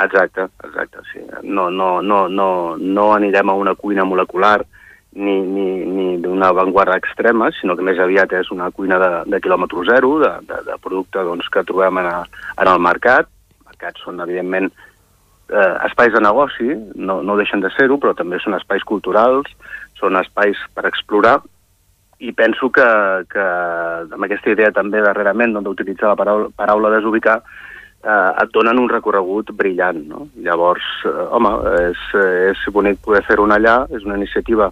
Exacte, exacte, sí. No, no, no, no, no anirem a una cuina molecular ni, ni, ni d'una avantguarda extrema, sinó que més aviat és una cuina de, de quilòmetre zero, de, de, de producte doncs, que trobem en, a, en el mercat. Mercats són, evidentment, eh, espais de negoci, no, no deixen de ser-ho, però també són espais culturals, són espais per explorar, i penso que, que amb aquesta idea també darrerament d'utilitzar la paraula, paraula desubicar, eh, et donen un recorregut brillant. No? Llavors, eh, home, és, és bonic poder fer-ho allà, és una iniciativa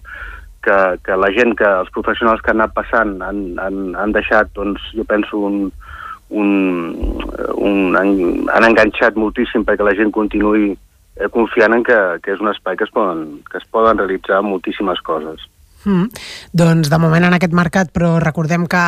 que, que la gent, que els professionals que han anat passant han, han, han deixat, doncs, jo penso, un, un, un, han, han enganxat moltíssim perquè la gent continuï eh, confiant en que, que és un espai que es poden, que es poden realitzar moltíssimes coses. Mm. Doncs de moment en aquest mercat, però recordem que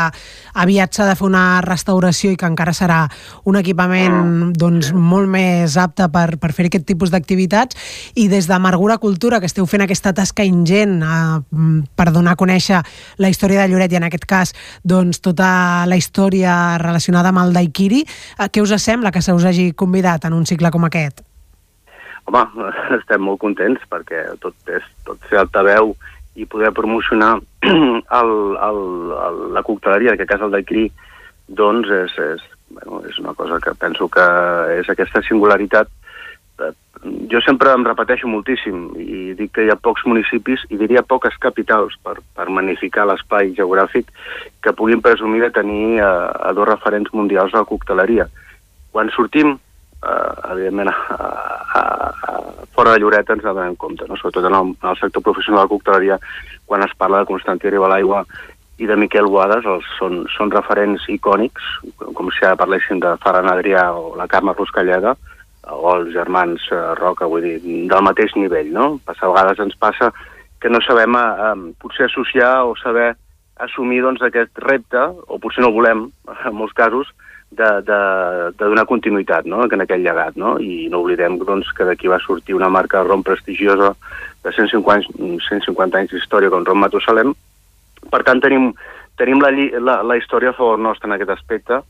aviat s'ha de fer una restauració i que encara serà un equipament mm. doncs, molt més apte per, per fer aquest tipus d'activitats i des de Margura Cultura, que esteu fent aquesta tasca ingent eh, per donar a conèixer la història de Lloret i en aquest cas doncs, tota la història relacionada amb el Daikiri, eh, què us sembla que se us hagi convidat en un cicle com aquest? Home, <laughs> estem molt contents perquè tot és tot ser altaveu i poder promocionar <clears throat> el, el, el, la cocteleria, en aquest cas el d'Aicri, doncs és, és, bueno, és una cosa que penso que és aquesta singularitat. Jo sempre em repeteixo moltíssim i dic que hi ha pocs municipis i diria poques capitals per, per magnificar l'espai geogràfic que puguin presumir de tenir a, a dos referents mundials de la cocteleria. Quan sortim eh, evidentment, a, a, a, fora de Lloret ens en compte, no? sobretot en el, en el sector professional de la cocteleria, quan es parla de Constantí Ribalaigua i de Miquel Boades, els, són, són referents icònics, com si ara parléssim de Ferran Adrià o la Carme Ruscalleda, o els germans eh, Roca, vull dir, del mateix nivell, no? A vegades ens passa que no sabem eh, potser associar o saber assumir doncs, aquest repte, o potser no volem, <laughs> en molts casos, de, de, de donar continuïtat no? en aquell llegat. No? I no oblidem doncs, que d'aquí va sortir una marca rom prestigiosa de 150, 150 anys d'història com Rom Matusalem. Per tant, tenim, tenim la, la, la història a favor nostre en aquest aspecte,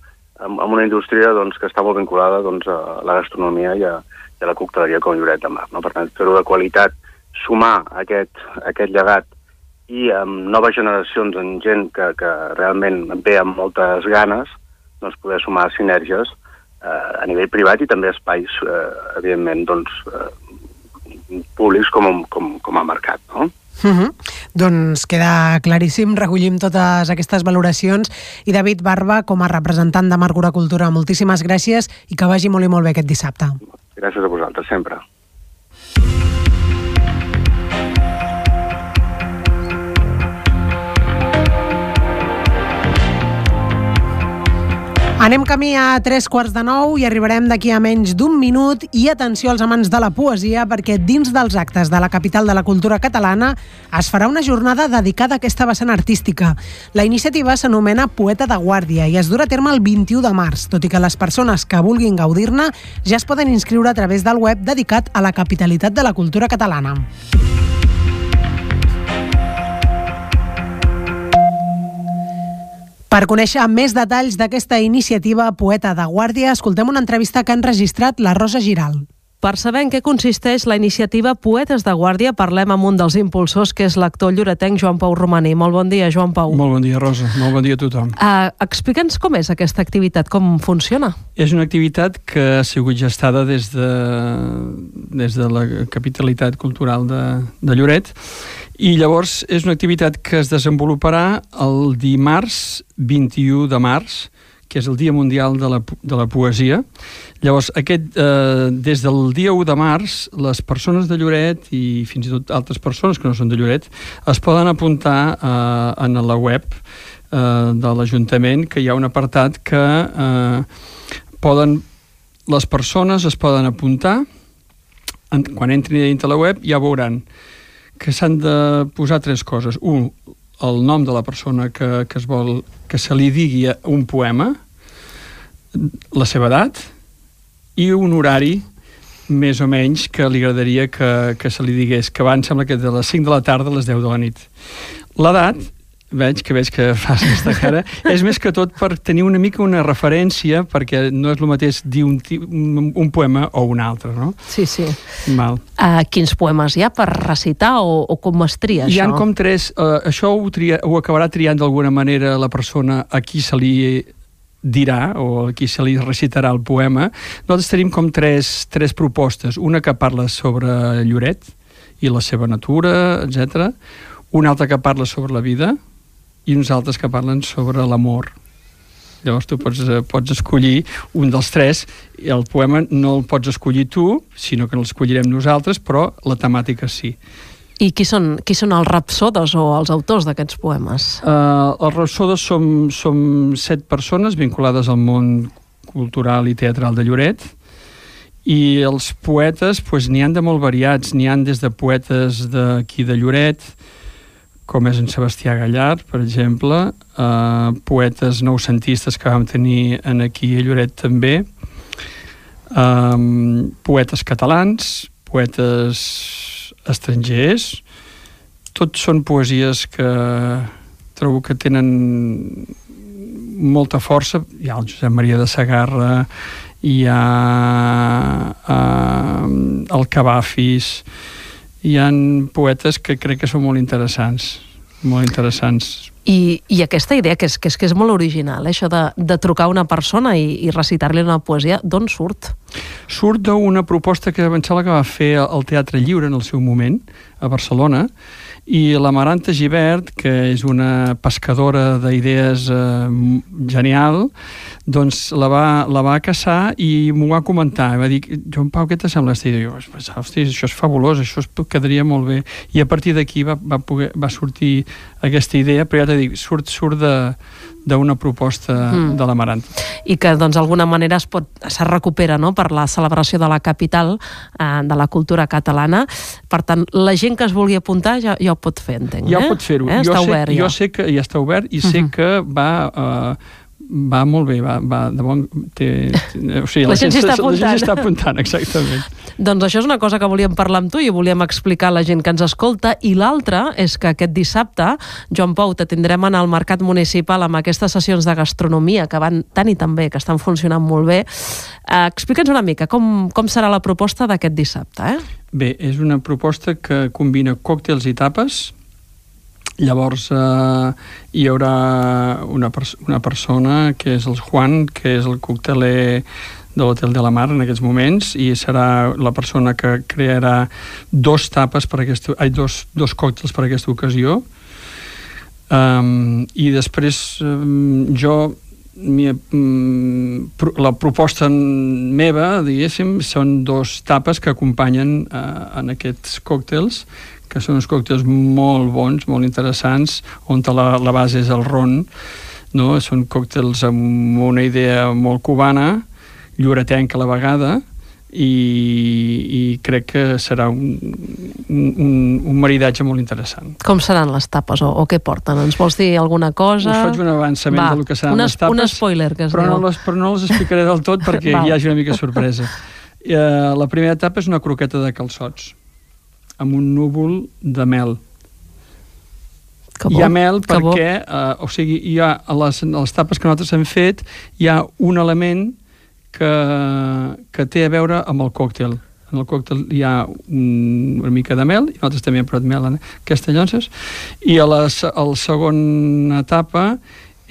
amb, amb una indústria doncs, que està molt vinculada doncs, a la gastronomia i a, i a la cocteleria com Lloret de Mar. No? Per tant, fer-ho de qualitat, sumar aquest, aquest llegat i amb noves generacions, en gent que, que realment ve amb moltes ganes, doncs, poder sumar sinergies eh, a nivell privat i també espais, eh, evidentment, doncs, eh, públics com, com, com a mercat. No? Uh -huh. Doncs queda claríssim, recollim totes aquestes valoracions i David Barba, com a representant de Margura Cultura, moltíssimes gràcies i que vagi molt i molt bé aquest dissabte. Gràcies a vosaltres, sempre. Anem camí a tres quarts de nou i arribarem d'aquí a menys d'un minut i atenció als amants de la poesia perquè dins dels actes de la capital de la cultura catalana es farà una jornada dedicada a aquesta vessant artística. La iniciativa s'anomena Poeta de Guàrdia i es durà a terme el 21 de març, tot i que les persones que vulguin gaudir-ne ja es poden inscriure a través del web dedicat a la capitalitat de la cultura catalana. Per conèixer més detalls d'aquesta iniciativa Poeta de Guàrdia, escoltem una entrevista que han registrat la Rosa Giral. Per saber en què consisteix la iniciativa Poetes de Guàrdia, parlem amb un dels impulsors, que és l'actor lloretenc Joan Pau Romaní. Molt bon dia, Joan Pau. Molt bon dia, Rosa. Molt bon dia a tothom. Uh, Explica'ns com és aquesta activitat, com funciona. És una activitat que ha sigut gestada des de, des de la capitalitat cultural de, de Lloret i llavors és una activitat que es desenvoluparà el dimarts 21 de març, que és el Dia Mundial de la, de la Poesia. Llavors, aquest, eh, des del dia 1 de març, les persones de Lloret i fins i tot altres persones que no són de Lloret es poden apuntar eh, en la web eh, de l'Ajuntament, que hi ha un apartat que eh, poden, les persones es poden apuntar, en, quan entrin dintre la web ja veuran que s'han de posar tres coses. Un, el nom de la persona que, que, es vol, que se li digui un poema, la seva edat i un horari més o menys que li agradaria que, que se li digués, que abans sembla que de les 5 de la tarda a les 10 de la nit. L'edat, veig que veig que fas aquesta cara, és més que tot per tenir una mica una referència, perquè no és el mateix dir un, un, un poema o un altre, no? Sí, sí. Mal. Uh, quins poemes hi ha per recitar o, o com es tria, Hi això? ha com tres... Uh, això ho, tria, ho acabarà triant d'alguna manera la persona a qui se li dirà o a qui se li recitarà el poema. Nosaltres tenim com tres, tres propostes. Una que parla sobre Lloret i la seva natura, etc. Una altra que parla sobre la vida i uns altres que parlen sobre l'amor. Llavors tu pots, eh, pots escollir un dels tres i el poema no el pots escollir tu, sinó que l'escollirem nosaltres, però la temàtica sí. I qui són, qui són els rapsodes o els autors d'aquests poemes? Uh, els rapsodes som, som set persones vinculades al món cultural i teatral de Lloret i els poetes pues, n'hi han de molt variats, n'hi han des de poetes d'aquí de Lloret, com és en Sebastià Gallard, per exemple, uh, poetes noucentistes que vam tenir en aquí a Lloret també, um, poetes catalans, poetes estrangers, tots són poesies que trobo que tenen molta força. Hi ha el Josep Maria de Sagarra, hi ha uh, el Cavafis, hi han poetes que crec que són molt interessants, molt interessants. I, i aquesta idea, que és, que és, que és molt original, eh? això de, de trucar a una persona i, i recitar-li una poesia, d'on surt? Surt d'una proposta que em sembla que va fer el Teatre Lliure en el seu moment, a Barcelona, i la Maranta Givert, que és una pescadora d'idees eh, genial, doncs la va, la va caçar i m'ho va comentar. Va dir, Joan Pau, què t'assembla aquesta idea? Jo, hosti, això és fabulós, això es quedaria molt bé. I a partir d'aquí va, va, poder, va sortir aquesta idea, però ja t'he dit, surt, surt de, d'una proposta mm. de la Maranta. I que, doncs, d'alguna manera es, pot, se recupera no?, per la celebració de la capital eh, de la cultura catalana. Per tant, la gent que es vulgui apuntar ja, ja ho pot fer, entenc. Ja eh? pot fer-ho. Eh? Jo, Està sé, obert, ja. jo sé que ja està obert i sé Mhm. que va... Uh, va molt bé, va, va de bon... Té, té, o sigui, La gent s'hi està La gent està apuntant. apuntant, exactament. Doncs això és una cosa que volíem parlar amb tu i volíem explicar a la gent que ens escolta. I l'altra és que aquest dissabte, Joan Pau, te tindrem en el Mercat Municipal amb aquestes sessions de gastronomia que van tan i tan bé, que estan funcionant molt bé. Eh, Explica'ns una mica com, com serà la proposta d'aquest dissabte, eh? Bé, és una proposta que combina còctels i tapes. Llavors eh, hi haurà una, pers una persona que és el Juan, que és el cocteler de l'Hotel de la Mar en aquests moments i serà la persona que crearà dos tapes per aquesta, ai, dos, dos còctels per aquesta ocasió. Um, i després um, jo pro- la proposta meva, diguéssim, són dos tapes que acompanyen eh, en aquests còctels, que són uns còctels molt bons, molt interessants, on la, la base és el ron, no? són còctels amb una idea molt cubana, lloretenca a la vegada, i, i crec que serà un, un, un maridatge molt interessant. Com seran les tapes o, o què porten? Ens vols dir alguna cosa? Us faig un avançament Va, del que seran un les es- tapes. Un spoiler, que es però diu. no, les, però no les explicaré del tot perquè <laughs> Val. hi hagi una mica sorpresa. Eh, la primera etapa és una croqueta de calçots amb un núvol de mel. Que hi bo, ha mel que perquè, eh, o sigui, hi ha a les, a les tapes que nosaltres hem fet, hi ha un element que, que té a veure amb el còctel. En el còctel hi ha un, una mica de mel, i nosaltres també hem posat mel en aquestes llonces, i a la, a la segona etapa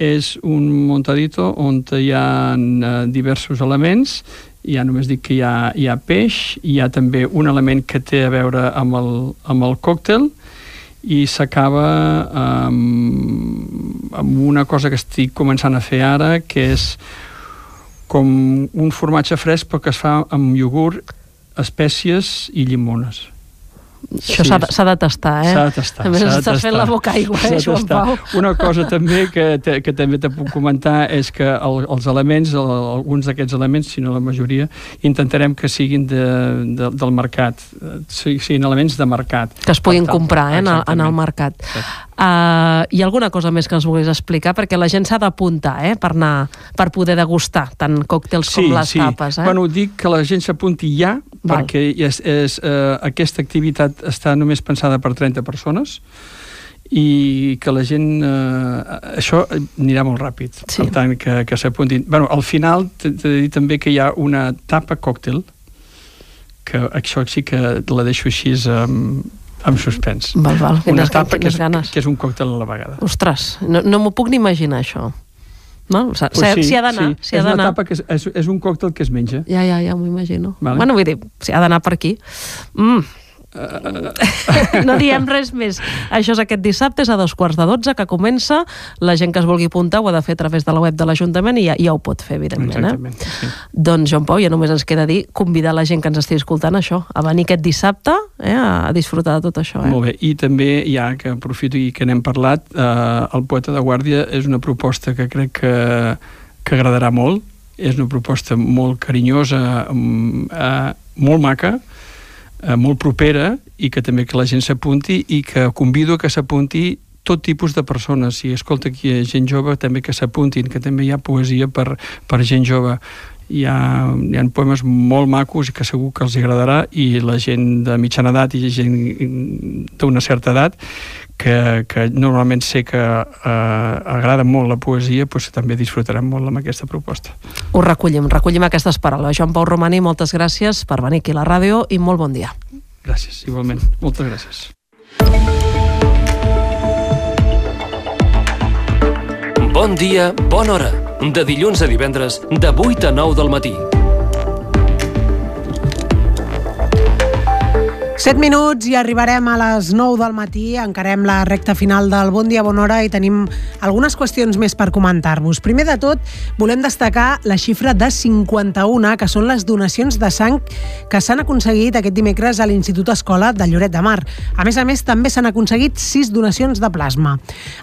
és un montadito on hi ha eh, diversos elements, ja només dic que hi ha, hi ha peix, hi ha també un element que té a veure amb el, amb el còctel, i s'acaba amb, amb una cosa que estic començant a fer ara, que és com un formatge fresc però que es fa amb iogurt, espècies i llimones. Això s'ha s'ha de tastar, eh? S'ha de tastar. A més, estàs fent la boca aigua, eh, Joan tastar. Pau? Una cosa també que, te, que també te puc comentar és que el, els elements, el, alguns d'aquests elements, si no la majoria, intentarem que siguin de, de, del mercat, si- siguin elements de mercat. que es puguin tal- comprar eh, en, el, en el mercat. Uh, hi ha alguna cosa més que ens vulguis explicar? Perquè la gent s'ha d'apuntar eh, per, anar, per poder degustar tant còctels com les tapes. Eh? Bueno, dic que la gent s'apunti ja, Val. perquè és, és, eh, aquesta activitat està només pensada per 30 persones i que la gent... Eh, això anirà molt ràpid, sí. per tant, que, que s'apuntin. Bueno, al final t'he de dir també que hi ha una tapa còctel, que això sí que la deixo així amb, amb suspens. Val, val, Una tapa que és, ganes. que és un còctel a la vegada. Ostres, no, no m'ho puc ni imaginar, això. No? S'ha Pues sí, ha d'anar, sí. s'hi és una tapa que és, és, és un còctel que es menja. Ja, ja, ja m'ho imagino. Vale. Bueno, vull dir, si ha d'anar per aquí. Mm. <laughs> no diem res més. Això és aquest dissabte, és a dos quarts de dotze, que comença. La gent que es vulgui apuntar ho ha de fer a través de la web de l'Ajuntament i ja, ja ho pot fer, evidentment. Exactament, Eh? sí. Doncs, Joan Pau, ja només ens queda dir convidar la gent que ens estigui escoltant a això, a venir aquest dissabte eh, a disfrutar de tot això. Eh? Molt bé, i també, ja que aprofito i que n'hem parlat, eh, el Poeta de Guàrdia és una proposta que crec que, que agradarà molt, és una proposta molt carinyosa, mm, eh, molt maca, eh, molt propera, i que també que la gent s'apunti, i que convido que s'apunti tot tipus de persones. Si escolta aquí gent jove, també que s'apuntin, que també hi ha poesia per, per gent jove. Hi ha, hi ha poemes molt macos i que segur que els agradarà i la gent de mitjana edat i gent d'una certa edat que, que normalment sé que eh, agrada molt la poesia doncs també disfrutaran molt amb aquesta proposta. Ho recollim, recollim aquestes paraules. Joan Pau Romani, moltes gràcies per venir aquí a la ràdio i molt bon dia. Gràcies, igualment. Moltes gràcies. Bon dia, bona hora. De dilluns a divendres, de 8 a 9 del matí. 7 minuts i arribarem a les 9 del matí, encarem la recta final del Bon Dia, Bona Hora i tenim algunes qüestions més per comentar-vos. Primer de tot, volem destacar la xifra de 51, que són les donacions de sang que s'han aconseguit aquest dimecres a l'Institut Escola de Lloret de Mar. A més a més, també s'han aconseguit 6 donacions de plasma.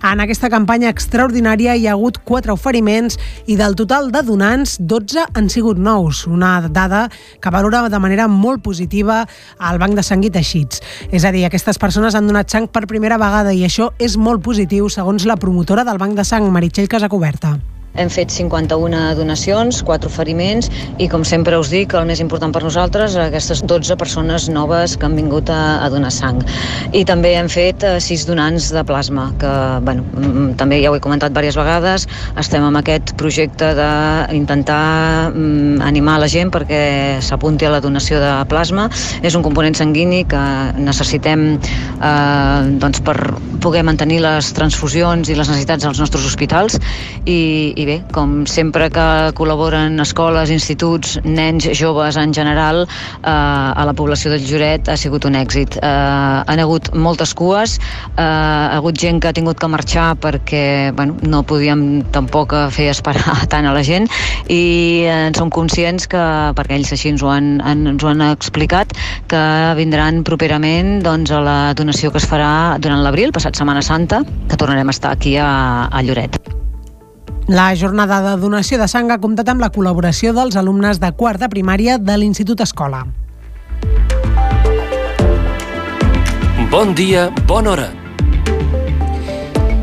En aquesta campanya extraordinària hi ha hagut 4 oferiments i del total de donants, 12 han sigut nous, una dada que valora de manera molt positiva al Banc de Sang i Teixits. És a dir, aquestes persones han donat sang per primera vegada i això és molt positiu, segons la promotora del Banc de Sang, Meritxell Casacoberta. Hem fet 51 donacions, 4 oferiments i, com sempre us dic, el més important per nosaltres, aquestes 12 persones noves que han vingut a, a donar sang. I també hem fet 6 donants de plasma, que bueno, també ja ho he comentat diverses vegades, estem amb aquest projecte d'intentar animar la gent perquè s'apunti a la donació de plasma. És un component sanguini que necessitem eh, doncs per poder mantenir les transfusions i les necessitats als nostres hospitals i, i bé, com sempre que col·laboren escoles, instituts, nens, joves en general, eh, a la població del Lloret ha sigut un èxit. Eh, han hagut moltes cues, eh, ha hagut gent que ha tingut que marxar perquè bueno, no podíem tampoc fer esperar <laughs> tant a la gent i en som conscients que, perquè ells així ens ho han, ens ho han explicat, que vindran properament doncs, a la donació que es farà durant l'abril, passat Setmana Santa, que tornarem a estar aquí a, a Lloret. La jornada de donació de sang ha comptat amb la col·laboració dels alumnes de quart de primària de l'Institut Escola. Bon dia, bona hora.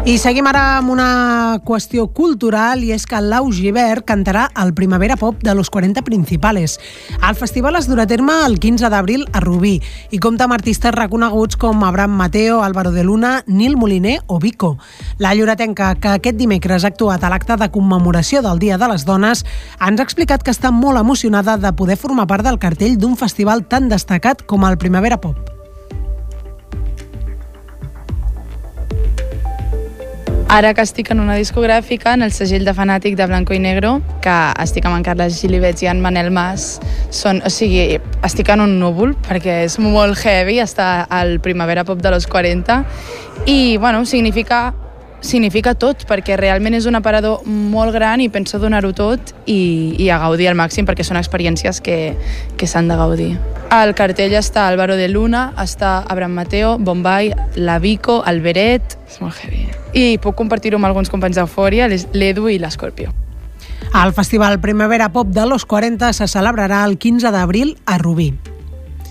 I seguim ara amb una qüestió cultural i és que Lau Givert cantarà el Primavera Pop de los 40 Principales. El festival es durà a terme el 15 d'abril a Rubí i compta amb artistes reconeguts com Abraham Mateo, Álvaro de Luna, Nil Moliner o Vico. La lloretenca, que aquest dimecres ha actuat a l'acte de commemoració del Dia de les Dones, ens ha explicat que està molt emocionada de poder formar part del cartell d'un festival tan destacat com el Primavera Pop. Ara que estic en una discogràfica, en el segell de fanàtic de Blanco i Negro, que estic amb en Carles Gilibets i en Manel Mas, són, o sigui, estic en un núvol perquè és molt heavy estar al Primavera Pop de los 40 i, bueno, significa significa tot, perquè realment és un aparador molt gran i penso donar-ho tot i, i a gaudir al màxim perquè són experiències que, que s'han de gaudir. Al cartell està Álvaro de Luna, està Abraham Mateo, Bombay, La Vico, el Beret... És molt heavy. I puc compartir-ho amb alguns companys d'Eufòria, l'Edu i l'Escorpio. El Festival Primavera Pop de los 40 se celebrarà el 15 d'abril a Rubí.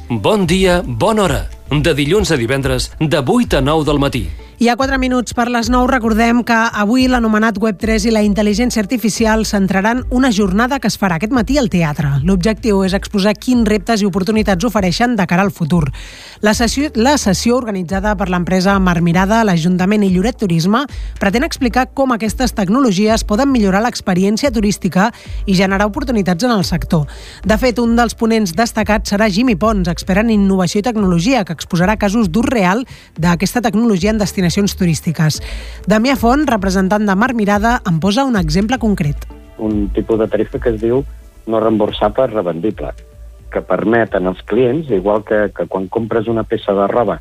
Bon dia, bona hora. De dilluns a divendres, de 8 a 9 del matí. I a 4 minuts per les 9 recordem que avui l'anomenat Web3 i la intel·ligència artificial centraran una jornada que es farà aquest matí al teatre. L'objectiu és exposar quins reptes i oportunitats ofereixen de cara al futur. La sessió, la sessió organitzada per l'empresa Marmirada, l'Ajuntament i Lloret Turisme pretén explicar com aquestes tecnologies poden millorar l'experiència turística i generar oportunitats en el sector. De fet, un dels ponents destacats serà Jimmy Pons, expert en innovació i tecnologia, que exposarà casos d'ús real d'aquesta tecnologia en destinacions destinacions turístiques. Damià Font, representant de Mar Mirada, en posa un exemple concret. Un tipus de tarifa que es diu no reemborsable revendible, que permeten als clients, igual que, que quan compres una peça de roba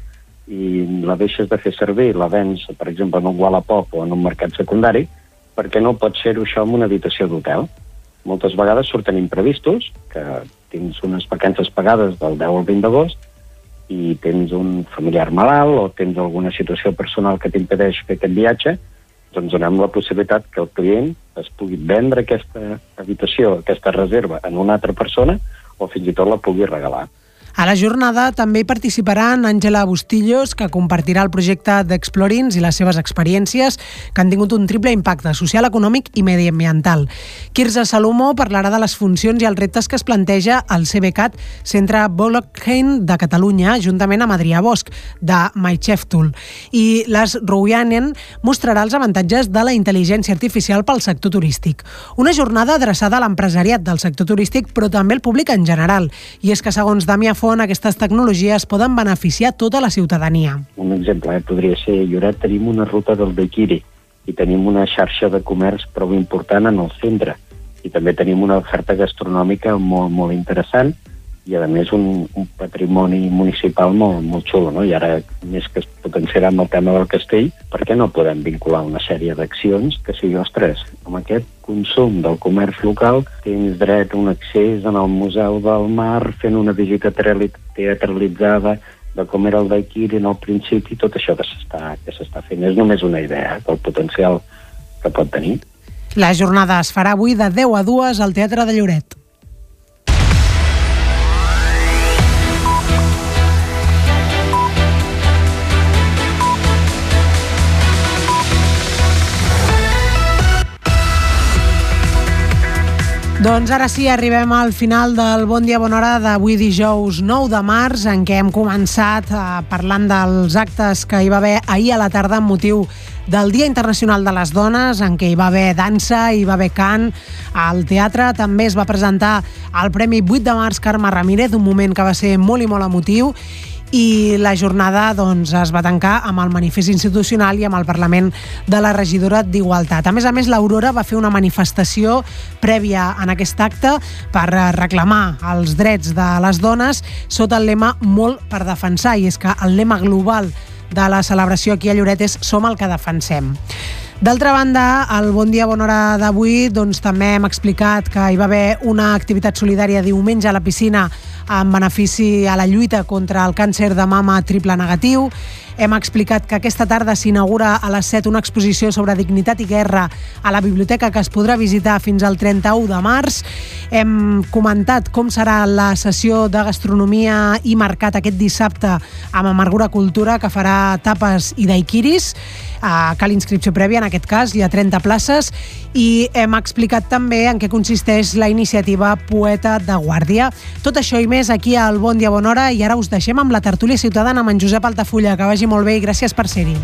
i la deixes de fer servir, la vens, per exemple, en un Wallapop o en un mercat secundari, perquè no pots fer-ho això en una habitació d'hotel? Moltes vegades surten imprevistos, que tens unes vacances pagades del 10 al 20 d'agost, i tens un familiar malalt o tens alguna situació personal que t'impedeix fer aquest viatge, doncs donem la possibilitat que el client es pugui vendre aquesta habitació, aquesta reserva en una altra persona o fins i tot la pugui regalar. A la jornada també hi participaran Àngela Bustillos, que compartirà el projecte d'Explorins i les seves experiències, que han tingut un triple impacte social, econòmic i mediambiental. Quirze Salomo parlarà de les funcions i els reptes que es planteja el CBCAT, Centre Blockchain de Catalunya, juntament amb Adrià Bosch, de MyChefTool. I Les Rouyanen mostrarà els avantatges de la intel·ligència artificial pel sector turístic. Una jornada adreçada a l'empresariat del sector turístic, però també al públic en general. I és que, segons Damià Font, aquestes tecnologies poden beneficiar tota la ciutadania. Un exemple eh, podria ser, a Lloret tenim una ruta del Bequiri i tenim una xarxa de comerç prou important en el centre i també tenim una oferta gastronòmica molt, molt interessant i a més un, un patrimoni municipal molt, molt xulo, no? I ara, més que es potenciarà amb el tema del castell, per què no podem vincular una sèrie d'accions que sigui, ostres, amb aquest consum del comerç local tens dret a un accés en el Museu del Mar fent una visita teatralitzada de com era el daiquiri en el principi, tot això que s'està fent. És només una idea eh, del potencial que pot tenir. La jornada es farà avui de 10 a 2 al Teatre de Lloret. Doncs ara sí, arribem al final del Bon Dia Bona Hora d'avui dijous 9 de març, en què hem començat eh, parlant dels actes que hi va haver ahir a la tarda amb motiu del Dia Internacional de les Dones, en què hi va haver dansa, hi va haver cant, al teatre també es va presentar el Premi 8 de març Carme Ramírez, un moment que va ser molt i molt emotiu, i la jornada doncs, es va tancar amb el manifest institucional i amb el Parlament de la regidora d'Igualtat. A més a més, l'Aurora va fer una manifestació prèvia en aquest acte per reclamar els drets de les dones sota el lema Molt per defensar, i és que el lema global de la celebració aquí a Lloret és Som el que defensem. D'altra banda, al Bon Dia Bona Hora d'avui doncs, també hem explicat que hi va haver una activitat solidària diumenge a la piscina en benefici a la lluita contra el càncer de mama triple negatiu. Hem explicat que aquesta tarda s'inaugura a les 7 una exposició sobre dignitat i guerra a la biblioteca que es podrà visitar fins al 31 de març. Hem comentat com serà la sessió de gastronomia i mercat aquest dissabte amb Amargura Cultura que farà tapes i daiquiris. Uh, cal inscripció prèvia, en aquest cas hi ha 30 places i hem explicat també en què consisteix la iniciativa Poeta de Guàrdia. Tot això i més aquí al Bon Dia Bona Hora i ara us deixem amb la tertúlia ciutadana amb en Josep Altafulla. Que vagi molt bé i gràcies per ser-hi.